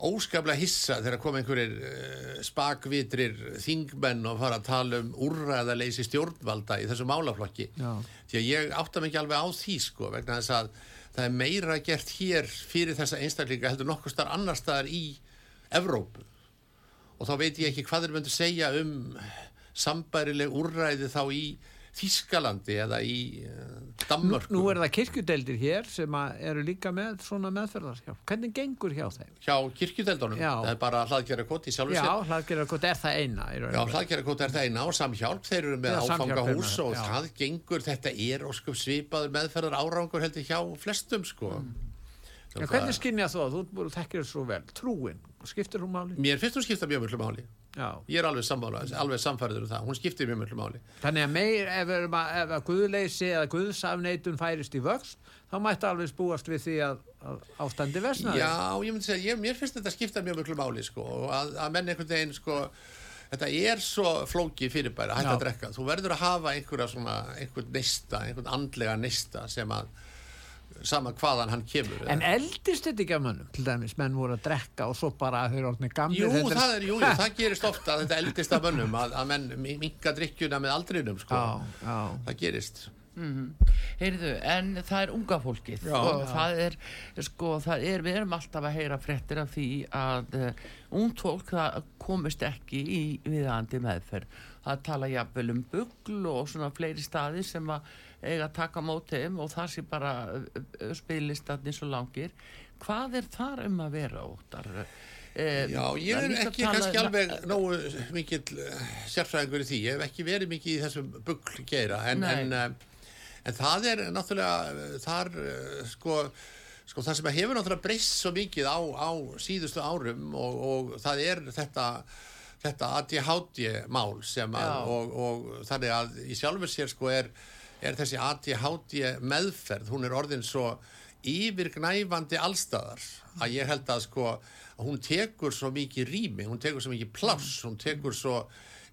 óskaplega hissa þegar kom einhverjir uh, spakvitrir þingmenn og fara að tala um úrræðaleysi stjórnvalda í þessu málaflokki. Já. því að ég átta mig ekki alveg á því sko vegna þess að það er meira gert hér fyrir þessa einstaklinga heldur nokkur starf annar staðar í Evrópu. Og þá veit ég ekki hvað þeir myndu segja um sambærileg úrræði þá í Þískalandi eða í uh, Danmörku Nú er það kirkjudeldir hér sem eru líka með svona meðferðarhjálp. Hvernig gengur hjá þeim? hjá kirkjudeldunum, Já. það er bara hlaðgerra koti í sjálfu Já, sér hlaðgerðarkot er það eina Já, hlaðgerðarkot er það eina og samhjálp, þeir eru með Já, áfangahús og já. það gengur, þetta er óskup svipaður meðferðar árangur heldur hjá flestum sko. En Það- hvernig skynja þú að þú þekkja svo vel? Trúin, skiptir hún máli? Mér finnst hún skipta mjög mjög máli. Já. Ég er alveg sammála, alveg samfærður um það. Hún skiptir mjög mjög máli. Þannig að meir, ef, ef að guðleysi eða guðsafneitun færist í vöxt, þá mætti alveg spúast við því að, að ástandi vesnaði. Já, ég myndi segja, ég, mér finnst þetta skipta mjög mjög máli sko, og að, að menn einhvern veginn sko, þetta er svo flóki fyrirbæri að hætta að drekka. Þú verður að hafa einhverja svona, einhvern neista, einhvern andlega neista sem að sama hvaðan hann kemur En eldist þetta ekki af mönnum, til dæmis, menn voru að drekka og svo bara þau eru orðinni gamlir. Jú, þetta það, er, jú, jú, það gerist ofta þetta eldist af mönnum að, að menn minka drikkjuna með aldrinum sko. Já, já. það gerist Heyrðu, en það er unga fólkið Já. og það er, sko, það er, við erum alltaf að heyra fréttir af því að uh, ungt fólk það komist ekki í viðandi meðferð. Það tala jafnvel um bugl og svona fleiri staði sem að eiga að taka á móti þeim og það sé bara uh, spilistatni svo langir. Hvað er þar um að vera óttar? Uh, Já, ég er ekki kannski alveg nógu mikill uh, sérfræðingur í því ég hef ekki verið mikið í þessum bugl geira en, en, uh, en það er náttúrulega þar sko, sko það sem hefur náttúrulega breyst svo mikið á, á síðustu árum og, og það er þetta þetta ADHD mál sem að og, og þannig að í sjálfur sér sko er, er þessi ADHD meðferð, hún er orðin svo yfirgnæfandi allstaðar að ég held að sko að hún tekur svo mikið rými, hún tekur svo mikið pláss, hún tekur svo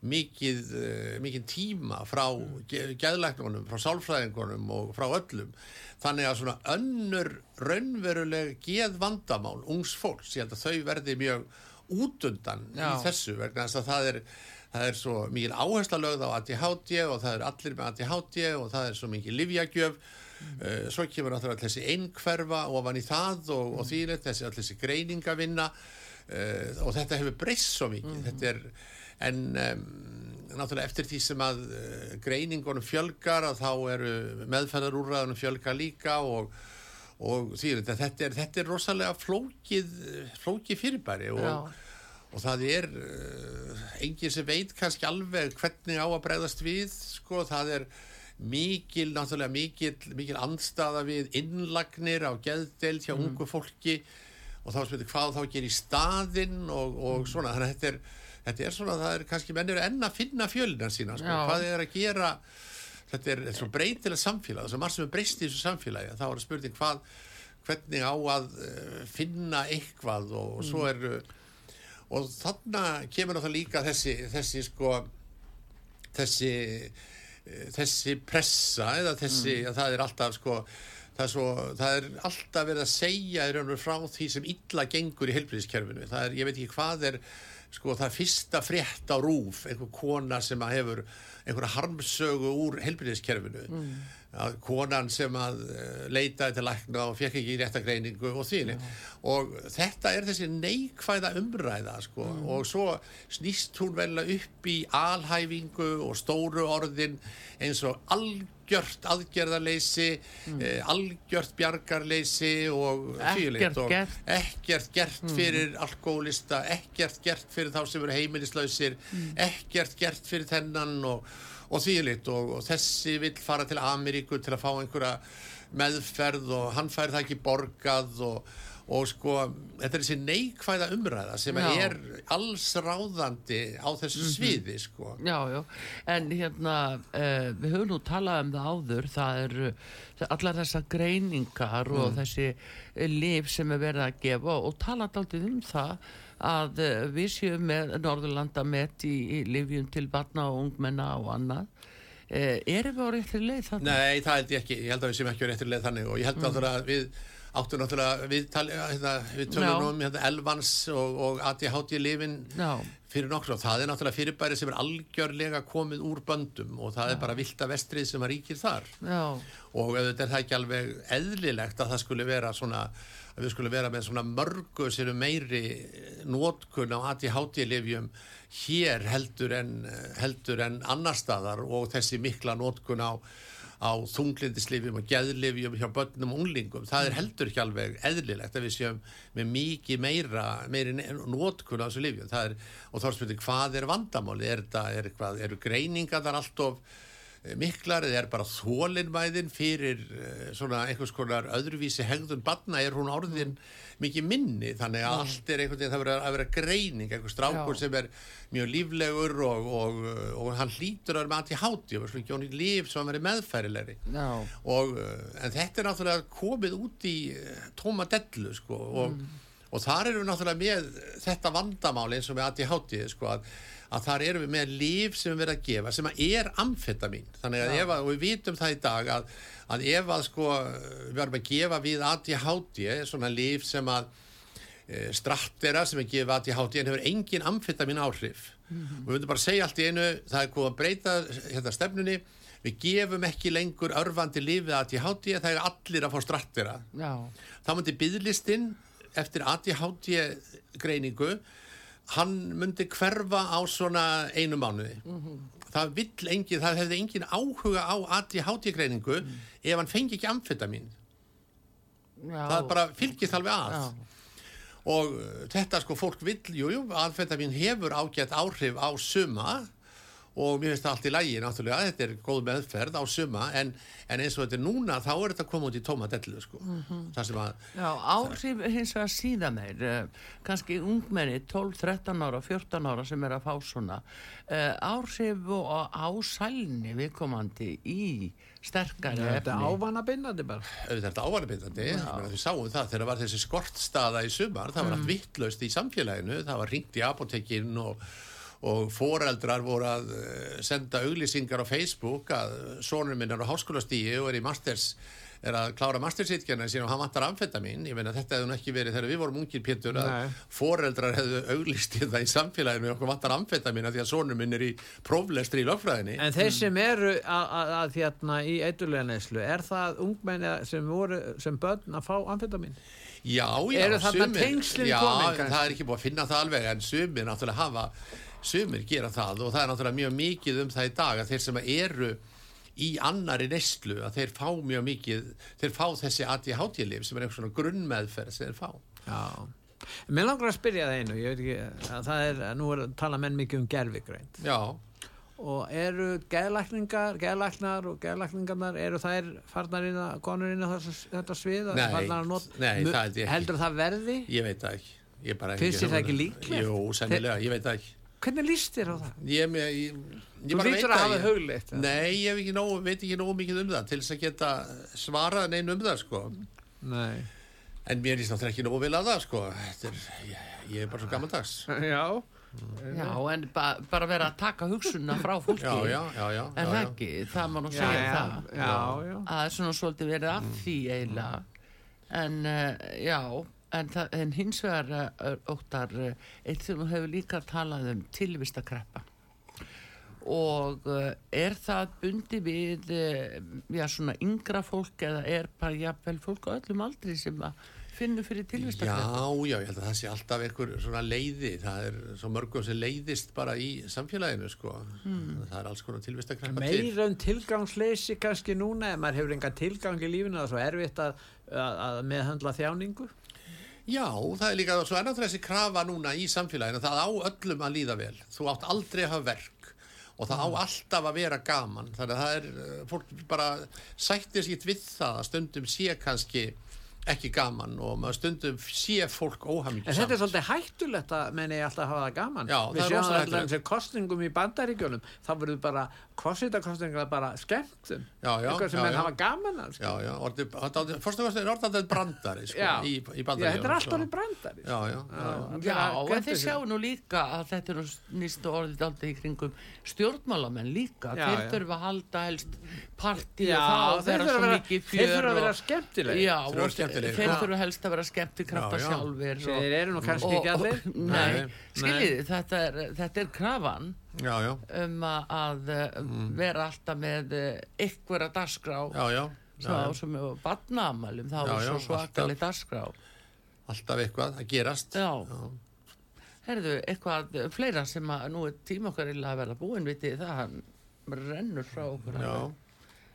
mikið, uh, mikið tíma frá ge- geðlæknunum, frá sálfræðingunum og frá öllum. Þannig að svona önnur raunveruleg geðvandamál ungs fólks, ég held að þau verði mjög útundan í Já. þessu vegna þess að það er, það er svo mikil áhersla lögð á ADHD og það er allir með ADHD og það er svo mikil livjagjöf uh, svo kemur náttúrulega þessi einhverfa ofan í það og, og þýrið þessi, allir þessi greiningavinna. Uh, og þetta hefur breyst svo mikið. Þetta er en um, náttúrulega eftir því sem að uh, greiningunum fjölgar að þá eru meðferðarúrraðunum fjölgar líka og og því að þetta er, þetta er rosalega flókið, flókið fyrirbæri og, Já. Og það er uh, enginn sem veit kannski alveg hvernig á að bregðast við sko, það er mikil, náttúrulega mikil, mikil andstaða við innlagnir á geðdeild hjá ungu fólki. Og þá spyrir hvað þá gerir í staðinn og, og svona, þannig að þetta er þetta er svona, það er kannski mennir enn að finna fjölina sína, sko, hvað er að gera? Þetta er, þetta er svo breytilega samfélag. Það er margt sem er breyst í þessu samfélagi. Þá er að spurning hvað, hvernig á að uh, finna eitthvað og, og svo er uh, og þarna kemur náttúrulega líka þessi, þessi sko þessi þessi pressa eða þessi, að það er alltaf sko það er, svo, það er alltaf verið að segja frá því sem illa gengur í helbriðiskerfinu, það er, ég veit ekki hvað er sko það fyrsta frétt á rúf, einhver kona sem að hefur einhverja harmsögu úr helbriðiskerfinu að konan sem að uh, leitaði til lækna og fekk ekki rétta greiningu og þýni og þetta er þessi neikvæða umræða sko. Og svo snýst hún vel upp í alhæfingu og stóru orðin eins og algjört aðgerðarleysi eh, algjört bjargarleysi og Ekkert og gert. ekkert gert fyrir alkoholista, ekkert gert fyrir þá sem eru heimilislausir ekkert gert fyrir þennan og, og þvílitt og, og þessi vill fara til Ameríku til að fá einhverja meðferð og hann fær það ekki borgað og, og sko þetta er þessi neikvæða umræða sem Já. er alls ráðandi á þessu sviði sko. Já, já, en hérna uh, við höfum nú talað um það áður það uh, allar þessar greiningar og þessi lif sem er verið að gefa og talað aldrei um það að uh, við séum með Norðurlanda met í, í lifjum til batna og ungmenna og annað. Uh, erum við á réttri leið þannig? Nei, það held ég ekki, ég held að við sem ekki á réttir leið þannig. Og ég held mm. að við áttum náttúrulega, við, hérna, við Já. tölum um hérna, Elvans og, og ADHD lifin Já, fyrir nokkur og það er náttúrulega fyrirbæri sem er algjörlega komið úr böndum og það er bara vilda vestrið sem að ríkir þar. Já, og auðvitað er það ekki alveg eðlilegt að það skulle vera svona að við skulle vera með svona mörgu sér meiri nótkun á ADHD-livjum hér heldur en, heldur en annar staðar og þessi mikla nótkun á, á þunglindislifjum og geðlifjum hjá börnum og unglingum. Það er heldur ekki alveg eðlilegt að við séum með mikið meira, meiri nótkun á þessu livjum. Er, og þá er spurning hvað er vandamáli? Er, er, eitthvað, eru greiningar þar allt of miklar eða er bara þólinmæðin fyrir eh, svona einhvers konar öðruvísi hegðun badna er hún orðin mikið minni? Þannig að allt er einhvern veginn það verður að vera greining einhver strákur Já. sem er mjög líflegur og, og, og hann hlýtur að vera með anti-háti og svona ekki honum líf sem hann verið meðfærilegri. Og, en þetta er náttúrulega komið út í tóma dellu sko, og, og þar erum við náttúrulega með þetta vandamál eins og með ADHD sko, að, að þar erum við með líf sem við verðum að gefa sem að er amfetamin þannig að ef að, og við vitum það í dag að, að ef að sko við verðum að gefa við ADHD svona líf sem að e, strattera sem er gefið ADHD en hefur engin amfetamin áhrif. Og við veitum bara að segja allt í einu það er hvað að breyta hérna stefnunni. Við gefum ekki lengur örfandi lífið ADHD það er allir að fá strattera Já, þá myndi byðlistinn eftir ADHD greiningu hann myndi hverfa á svona einu mánuði það vill engin, það hefði engin áhuga á ADHD greiningu ef hann fengi ekki amfetamin já. það bara fylgist alveg að Já. og þetta sko fólk vill, jú, jú, amfetamin hefur ágætt áhrif á suma og mér finnst það allt í lægi náttúrulega, þetta er góð meðferð á suma en, en eins og þetta er núna þá er þetta komið út í tómadellu sko. Það sem að, Já, áhrif hins vegar síðan meir, uh, kannski ungmenni 12, 13 ára, 14 ára sem er að fá svona, uh, áhrif og á sælni viðkomandi í sterkari Þetta efni. er ávanabindandi bara. auðvitað er þetta ávarabindandi við sáum það þegar var þessi skortstaða í sumar, það var allt vittlaust í samfélaginu það var ringt í apotekinn og, og foreldrar voru að eh, senda auglýsingar á Facebook að sonur minn er á háskólastíi og er í masters er að klára mastersýtkjana síðan og hann vantar amfetamin ég meina þetta hefði nú ekki verið þegar við vorum ungir Pétur að Nei. foreldrar hefðu auglýstið það í samfélaginu okkur vantar amfetamin að því að sonur minn er í próflestri í lögfræðinni En þeir sem eru að, hérna í eitthulega neyslu, er það ungmenni sem voru sem börn að fá amfetamin? Já, já, tengslin já, komin það er ekki búið að finna það alveg en sumir náttúrulega hafa sumir gera það og það er náttúrulega mjög mikið um það í dag að þeir sem eru í annari neyslu að þeir fá mjög mikið þeir fá þessi ADHD-lif sem er einhvers svona grunnmeðferð sem þeir fá Já. Mér langar að spyrja það einu, ég veit ekki, að það er, nú er tala menn mikið um gerfigreind Já, og eru geðlækningar, geðlæknar og geðlækningarnar, eru þær farnar inn að, konur inn að þetta svið? Nei, nei, það ég ekki. Heldur það verði? ég veit það ekki Finnst þér það ekki hugmynd. líklegt? Jú, sennilega, ég veit það ekki Hvernig líst þér á það? Ég, ég, ég, ég Þú hlýtur að hafa hugleitt. Nei, ég hef ekki nógu, veit ekki nógu mikið um það til þess að geta svarað neinn um það sko Nei. En mér líst náttúrulega ekki nógu vel að það sko Þetta er, ég, ég er bara svo gammaldags Já. Já, en ba bara vera að taka hugsunna frá fólki. Já, já, já, já, En já, það já. ekki, það má nú segja já, það. já, já. að það er svona svolítið verið af því eiginlega en uh, já en, en hins vegar uh, óttar uh, eitt sem þú hefur líka talað um tilvistakreppa og uh, er það bundi við já svona yngra fólk eða er bara jafnvel fólk á öllum aldri sem að finnur fyrir Já, tilvistakreppa já, ég held að það sé alltaf einhver svona leiði, það er svo mörgum sem leiðist bara í samfélaginu sko, það er alls konar tilvist að kreppa til. Meira um tilgangsleysi kannski núna ef maður hefur enga tilgang í lífinu það er svo erfitt að, að, að meðhandla þjáningu Já, það er líka, svo náttúrulega þessi krafa núna í samfélaginu, það á öllum að líða vel, þú átt aldrei að hafa verk og það á alltaf að vera gaman, þannig að það er, eh, fólk bara sættir sér við það að stundum sé kannski ekki gaman og maður stundum sé fólk óhamingju En þetta er svolítið hættulegt að menni alltaf hafa það gaman Já, það Við er sjáum rosalega allir hættulegt. þessi kostningum í bandaríkjunum þá verður bara kostningar bara skemmtum Já, já, eitthvað sem já, menn já. hafa gaman að Já, já, orðið, þetta fórstu að það er orðið brandari sko, Já. í, í Já, bandaríkjunum, þetta er allt sko. orðið brandari Já, já, já, já. Já, en gleymdu þeir sér. sjá nú líka að þetta eru nýstu orðið aldrei í kringum stjórnmálamenn líka, Já, þeir já. þurfa að halda helst partí Já, og þeir það þurfa vera að svo vera- mikið þeir þurfa að vera skemmtilegir. Já, Þeir þurfa helst að vera skemmti krafta Já, já. sjálfir og- Þeir eru nú kannski ekki allir Nei, skiljið, þetta er, þetta er krafan já, já, um að, að mm. vera alltaf með ykkur að þá já. sem við batnaamælum þá er svo svakalig dagskrá alltaf eitthvað að gerast Já. Herðu, eitthvað fleira sem að nú er tíma okkar illa að verða búin vitið það hann rennur frá okkur Já.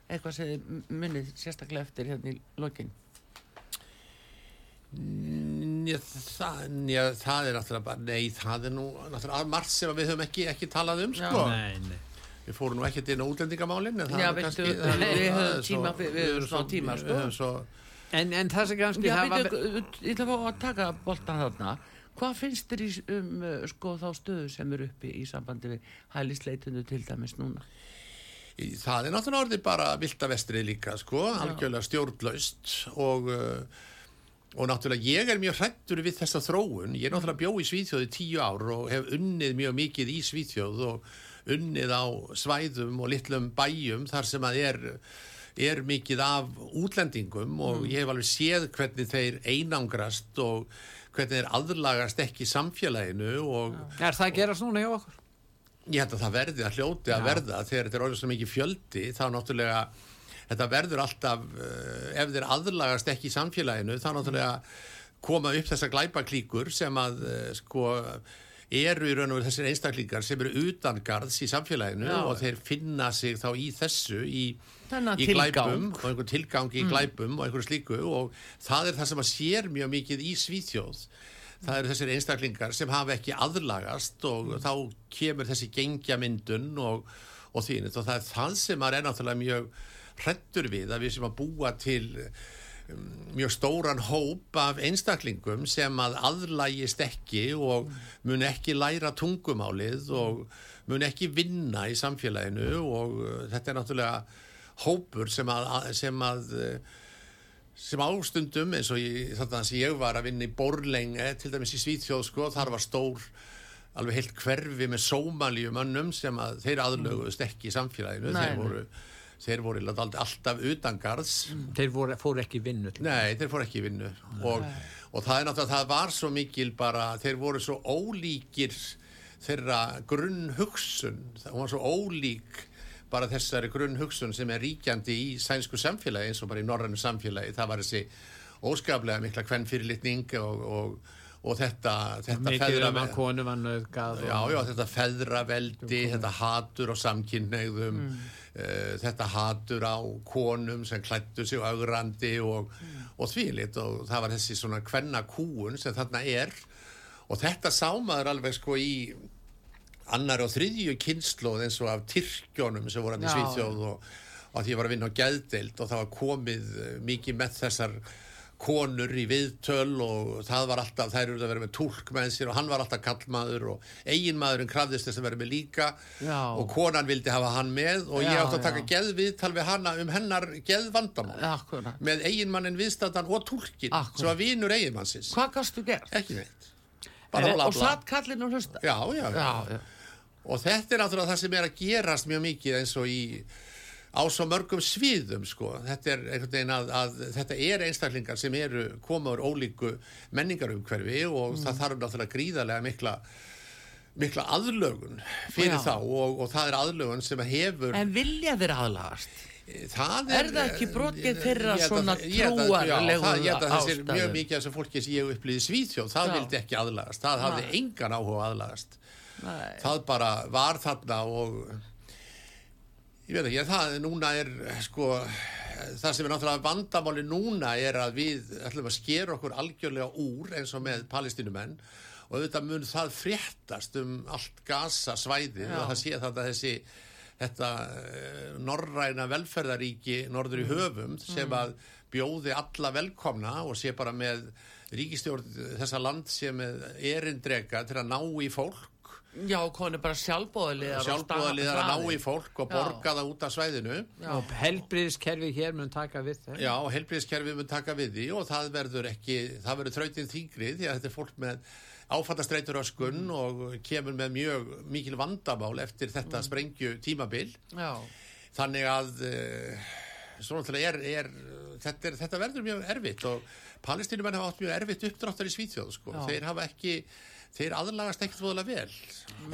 Eitthvað sem þið munið sérstaklega eftir hérna í lokin? Njö, það, njö, það er náttúrulega bara, nei, það er nú náttúrulega margt sem við höfum ekki, ekki talað um, sko. Nei, nei. Við fórum nú ekkert inn á útlendingamálin, en það Já, er veistu, kannski... við- það nú- við höfum svo- tíma fyrir- við höfum erum smá svo- tíma, sko. Svo, En, en það sem kannski Já, var veitu, ég ætla að fá að taka boltan þarna. Hvað finnst þér í, um uh, sko þá stöðu sem er uppi í sambandi við hælisleitundu til dæmis núna það er náttúrulega orðið bara vilda vestrið líka, sko, algjörlega stjórnlaust og... Uh, og náttúrulega ég er mjög hrættur við þessa þróun, ég er náttúrulega bjó í Svíþjóð í tíu ár og hef unnið mjög mikið í Svíþjóð og unnið á svæðum og litlum bæjum þar sem að er, er mikið af útlendingum og ég hef alveg séð hvernig þeir einangrast og hvernig þeir aðlagast ekki samfélaginu og Er það að gerast núna hjá okkur? Ég held að það verði að hljóti að verða þegar þetta er orðið svo mikið fjöldi þá náttúrulega þetta verður alltaf uh, ef þeir aðlagast ekki í samfélaginu þá náttúrulega koma upp þessar glæpaklíkur sem að uh, sko eru í raun og veru þessir einstaklingar sem eru utan garðs í samfélaginu Já. og þeir finna sig þá í þessu í, í glæpum og einhver tilgang í glæpum og einhverju slíku. Og það er það sem að sér mjög mikið í Svíþjóð það eru þessir einstaklingar sem hafa ekki aðlagast og þá kemur þessi gengjamyndun og, og þínit og það er það sem maður er náttúrulega mjög hrettur við að við sem að búa til um, mjög stóran hóp af einstaklingum sem að aðlægist ekki og mun ekki læra tungumálið og mun ekki vinna í samfélaginu og uh, þetta er náttúrulega hópur sem að, sem að uh, sem ástundum eins og þarna sem ég var að vinna í Borlenge til dæmis í Svítþjóð sko, þar var stór alveg heilt hverfi með sómaljumönnum sem að þeir aðlöguðust ekki í samfélaginu. Nei, þeir voru, þeir voru alltaf, utangarðs Þeir voru, fóru ekki vinnu Nei, þeir fóru ekki vinnu. Og, og það er náttúrulega, það var svo mikil bara, þeir voru svo ólíkir þeirra grunnhugsun. Það var svo ólík bara þessari grunnhugsun sem er ríkjandi í sænsku samfélagi eins og bara í norrannu samfélagi. Það var þessi óskaplega mikla kvennfyrirlitning og, og, og þetta, þetta um feðra- já, þetta feðraveldi, þetta hatur á samkynneigðum, uh, þetta hatur á konum sem klættu sig augrandi og, og þvílit og það var þessi svona kvenna kúun sem þarna er. Og þetta sá maður alveg sko í annar og þriðju kynnslóð eins og af Tyrkjónum sem voru hann í. Svíþjóð og, og því ég var að vinna á geðdeild og það var komið eh, mikið með þessar konur í viðtöl og það var alltaf, þær eru að vera með túlk með sér og hann var alltaf kallmaður og eiginmaðurinn krafðist þess að vera með líka Já. og konan vildi hafa hann með og ég Já, átti að taka geðviðtal við hana um hennar geðvandamál með eiginmannin viðstatan og Akkúrat. sem var vinur eiginmannsins Hvað gastu gert? ekki neitt bara Eh, bla og bla satt kallinn og hlusta? já, já. Já, já. Og þetta er náttúrulega það sem er að gerast mjög mikið eins og í á svo mörgum sviðum sko þetta er einhvern veginn að, að þetta er einstaklingar sem eru komaður ólíku menningarumhverfi og það þarf náttúrulega gríðarlega mikla mikla aðlögun fyrir Já. þá og, og það er aðlögun sem hefur En vilja þeir aðlagast? það Er það ekki brotið þeirra svona trúarlegu ástæðum? mjög mikið af þessu fólki sem ég upplýði Svíþjóð það Já. vildi ekki aðlagast, það hafði engan áhuga aðlagast Nei. það bara var þarna og ég veit ekki, það núna er sko, það sem er náttúrulega vandamáli núna er að við ætlum að skera okkur algjörlega úr eins og með palestinumenn og auðvitað mun það fréttast um allt Já. og það sé þetta þessi þetta eh, norræna velferðaríki norður í höfum sem að bjóði alla velkomna og sé bara með ríkistjórn þessa land sem erindrega til að ná í fólk Já, konu bara sjálfbóðaliðar sjálfbúðaliðar að ná í fólk og Já. borga það út af svæðinu. Og helbriðiskerfi hér mun taka við þeim. Já, helbriðskerfið mun taka við því og það verður ekki, það verður þrautin þingri því að þetta er fólk með áfattastreitur öskun og kemur með mjög mikil vandamál eftir þetta sprengju tímabil. Já, þannig að svo náttúrulega er, er, þetta er þetta verður mjög erfitt og palestinumenn hafa átt mjög erfitt uppdráttar í Svíþjóð sko. Já. þeir hafa ekki þeir aðlagast ekkert voðalega vel.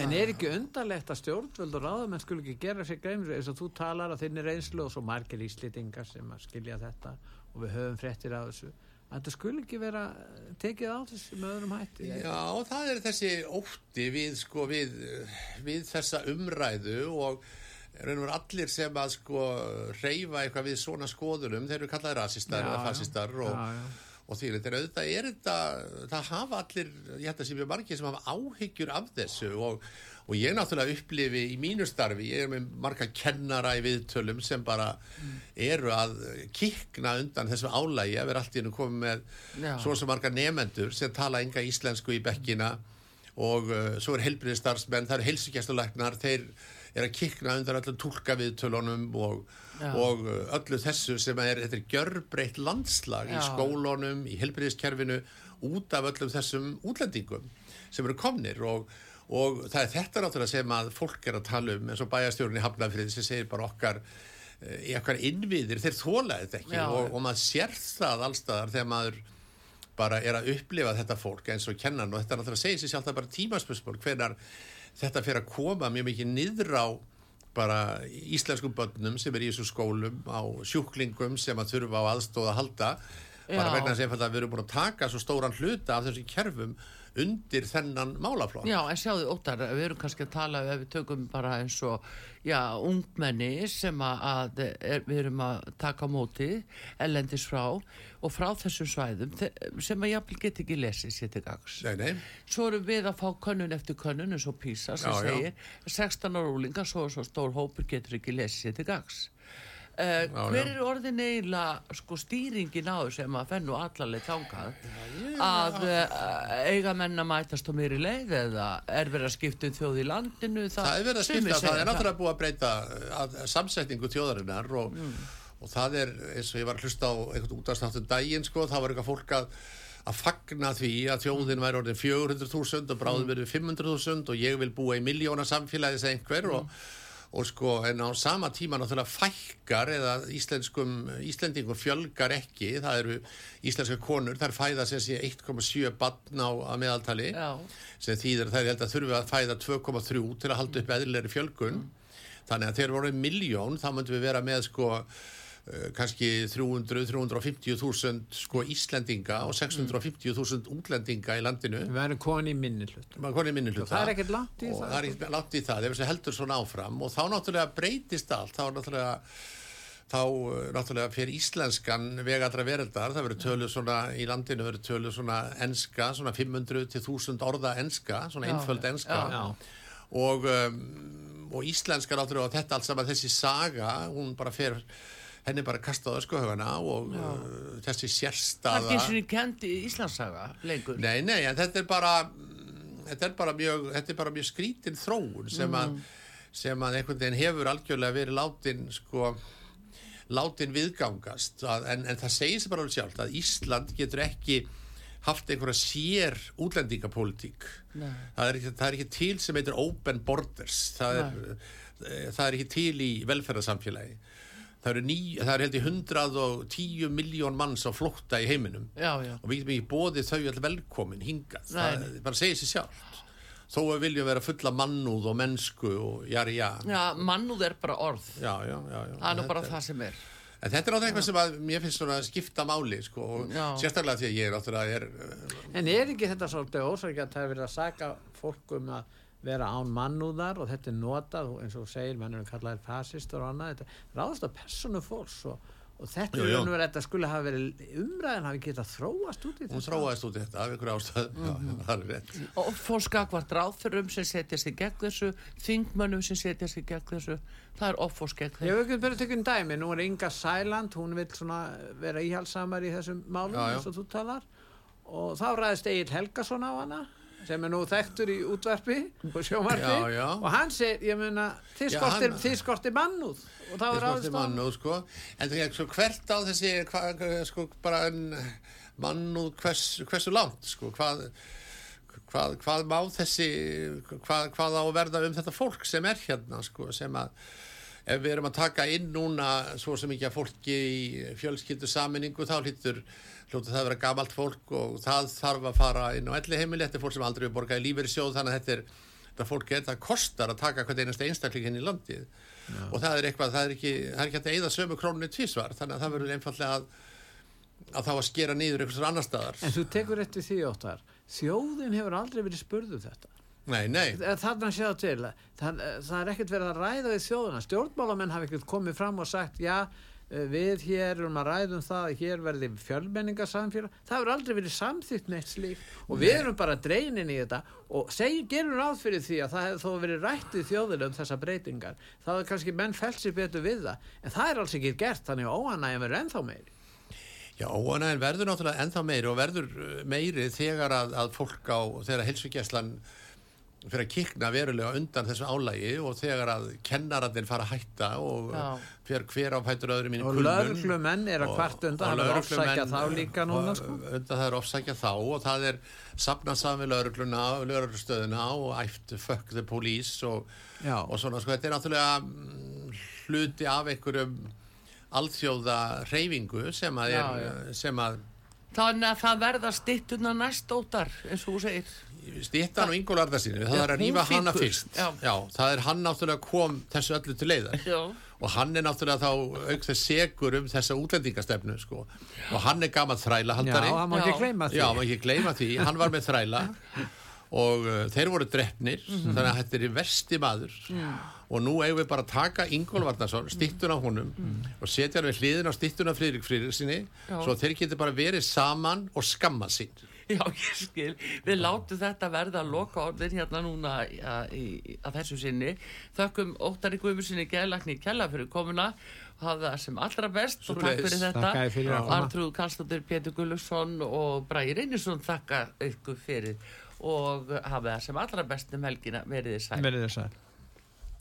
En er ekki undarlegt að stjórnvöld og ráðamenn skul ekki gera sér greimur eins og þú talar að þinni reynslu og svo margir íslýtingar sem að skilja þetta og við höfum fréttir af þessu að þetta skul ekki vera tekið á þessu með öðrum hætti? Já, það er þessi ótti við, sko, við, við þessa umræðu og allir sem að sko reyfa eitthvað við svona skoðunum, þeir eru kallaði rasistar Já, eða fasistar og, Já, já. Og því þetta er auðvitað, er þetta, það hafa allir, ég held að sé mjög margir sem hafa áhyggjur af þessu og, og ég náttúrulega upplifi í mínu starfi, ég er með marga kennara í viðtölum sem bara eru að kikna undan þessu álægi að vera allt í hennu komið með Já. svo sem marga nefendur sem tala enga íslensku í bekkina og uh, svo er helbriðistarsmenn, það eru heilsugjæstulæknar, þeir er að kikna undan öllum tólka viðtölunum og, Já. og uh, öllu þessu sem er, þetta er gjörbreytt landslag í Já. skólunum, í helbriðiskerfinu út af öllum þessum útlendingum sem eru komnir og, og það er þetta náttúrulega sem að fólk er að tala um eins og bæjastjórun í Hafnafrið sem segir bara okkar eh, í okkar innviðir, þeir þóla þetta ekki Já. og, og maður sér það allstaðar þegar maður bara er að upplifa þetta fólk eins og kennan og þetta náttúrulega segja sér sjálf það bara tímaspörsmál hvenar þetta fyrir að koma mjög mikið niður á bara íslenskum börnum sem er í þessum skólum á sjúklingum sem að þurfa á aðstóða að halda bara Já. vegna sem að við erum búin að taka svo stóran hluta af þessum kerfum undir þennan málaflokk Já, en sjáðu óttar, við erum kannski að tala ef við tökum bara eins og já, ungmenni sem að, er, við erum að taka móti ellendis frá og frá þessum svæðum sem að jafnvel get ekki lesið sér til gags. Nei, nei, Svo erum við að fá könnun eftir könnun eins og PISA sem Já, já. segir 16 ára úlingar, svo svo stór hópur getur ekki lesið sér til gags. Uh, Já, hver já. er orðin eiginlega sko stýringin á þessu sem að fennu allarleið þangað? Að uh, eiga menn að mætast á mér í leið eða er verið að skipta um þjóð í landinu? Það er verið að skipta, það segja er náttúrulega búið að breyta uh, að, samsetningu þjóðarinnar og, og það er eins og ég var að hlusta á einhvern útastáttum daginn sko, það var eitthvað fólk að að fagna því að þjóðin væri orðin 400.000 og bráðum verið 500.000 og ég vil búa í miljóna samfélagi sem einhver og, og sko en á sama tíma náttúrulega fækkar eða íslenskum, íslendingur fjölgar ekki, það eru íslenska konur, þær fæða sem sé 1,7 barn á meðaltali Já. sem þýðir þær held að þurfi að fæða 2,3 til að halda upp eðlilegri fjölgun þannig að þegar voru miljón þá myndum við vera með sko kannski 300-350.000 sko Íslendinga og 650.000 útlendinga í landinu. Við verðum koni í minni hlut. það er ekkert langt í og það. það er ekkert langt í það þessi heldur svona áfram. Og þá náttúrulega breytist allt. Þá náttúrulega þá uh, náttúrulega fyrir íslenskan vega allra veraldar, það verður töluð svona í landinu verður töluð svona enska svona 500 til 1000 orða enska svona Já, einföld enska. Já. og, um, og íslenska náttúrulega og þetta allt saman þessi saga, hún bara fer henni bara kastað á skoðhugana og uh, þessi Það er sérstaða ekki og ég kendi Íslandsaga lengur. Nei, nei, en þetta er bara þetta er bara mjög, er bara mjög skrítin þróun sem að sem að einhvern veginn hefur algjörlega verið látin sko látin viðgangast. En, en það segir sem bara alveg sjálft að Ísland getur ekki haft einhverja sér útlendingapólitík. Nei. það er, ekki, það er ekki til sem heitir open borders. Það er, eh, það er ekki til í velferðarsamfélagi það eru, ný, það er held í 110 miljón manns á flótta í heiminum Já, já. og við getum ekki bóðið þau all velkomin hingað Nei, það bara segir sér sjálft þó að við viljum vera fulla mannúð og mennsku og jari já Já, mannúð er bara orð. já, já, já, já. Það er nú bara það sem er. En þetta er náttúrulega eitthvað sem að mér finnst svona að skipta máli sko, og Já. sérstaklega því að ég er náttúrulega er, uh, En er ekki þetta svolítið ósækja að það er verið að saka fólk um að vera án mannúðar og þetta er notað eins og segir, mennum kallaðir fasistur og annað, þetta ráðast á personu fólks og, og þetta Jú, er verið þetta skulle hafa verið umræðin hafi getað þróast út í hún þetta. þróaðist út í þetta af einhverju ástæð já, það er rétt Og fólk skakvart ráðfyrum sem setja sig gegn þessu, þingmönnum sem setja sig gegn þessu. Það er offors gegn Ég þessu. hef ekki bara tekið dæmi, nú er Inga Sæland, hún vil vera íhalsamar í þessum málum Já, já. eins og þú talar og þá ræðist Egil Helgason á hana sem er nú þekktur í útvarpi og já. og hann segir, ég meina, þið skortir, skortir mannúð og þá er hann. mannúð sko en það er hvert á þessi hva, sko bara en mannúð hvers, hversu langt sko hvað hvað, hvað má þessi hvað, hvað á að verða um þetta fólk sem er hérna sko sem að ef við erum að taka inn núna svo sem ekki að fólki í fjölskyldu saminningu þá hlýtur hljóta það að vera gamalt fólk og það þarf að fara inn á elli heimili, þetta er fólk sem aldrei við borgaði lífeyrisjóð þannig að þetta er þetta fólk er, það kostar að taka hvern einasta einstakling inn í landið og það er eitthvað, það er ekki, það er ekki að eyða sömu krónunni tvísvar, þannig að það verður einfallega að, að þá að skera niður einhversar annar staðar. En þú tekur eftir því óttar, þjóðin hefur aldrei verið spurð um þetta. Nei, nei, Þarna séu til, það, það er ekkert verið að ræða við þjóðina. Stjórnmálamenn hafa ekkert komið fram og sagt, já, við hér erum að ræða um það að hér verði fjölmenningarsamfélag. Það hefur aldrei verið samþýtt neitt slíkt og við erum bara dreinin í þetta og segjum, gerum ráð fyrir því að það hefur þó verið rætt í þjóðina um þessa breytingar. Það er kannski menn felsi betur við það, en það er alls ekki gert, þannig að óanægum verður ennþá meiri. já, óanægin verður náttúrulega ennþá meiri og verður uh, meiri þegar að, að fólk á, þegar heilsugjæslan fyrir að kikna verulega undan þessu álægi og þegar að kennararnir fara að hætta og Já. Hver, hver á fætur öðrum inn í og kulnun lögreglumenn er að og- kvart undan og það er lögreglumenn- ofsækja þá líka núna sko. og undan það er ofsækja þá og það er safnað saman við lögregluna og lögreglustöðuna og æft fuck the police og, Já. og svona sko þetta er náttúrulega mm, hluti af einhverjum alþjóða reyfingu sem að, Já, er, sem að Þannig að það verða stittuna næst óttar, eins og þú segir. Stittan og Ingól Arðarsinu, það Já, er að hana fýkur, fyrst já. það er hann náttúrulega kom þessu öllu til leiðar Já. Og hann er náttúrulega þá auk þess segur um þessa útlendingastefnu sko. og hann er gammal þræla já, það má Já. ekki gleyma því Já, maður ekki gleyma því, hann var með þræla og uh, þeir voru drefnir Mhm. þannig að þetta er versti maður og nú eigum við bara að taka Ingól Varnarsson stittun á honum og setja hann við hliðin á stittun á Friðrik Friðrik sinni Mhm. Já. svo þeir geti bara verið saman og skamma sín Já, ég skil. Við látum þetta verða að loka orðin hérna núna að þessu sinni. Þökkum Óttari Guðmur sinni gæðlagni kella fyrir komuna hafa það sem allra best og takk fyrir þetta. Þér fyrir að koma. Artrúð Karlsdóttir, Pétur Gullusson og Bræði Reynisson þakka ykkur fyrir og hafa það sem allra best um helgina verið þið sæl. verið þess að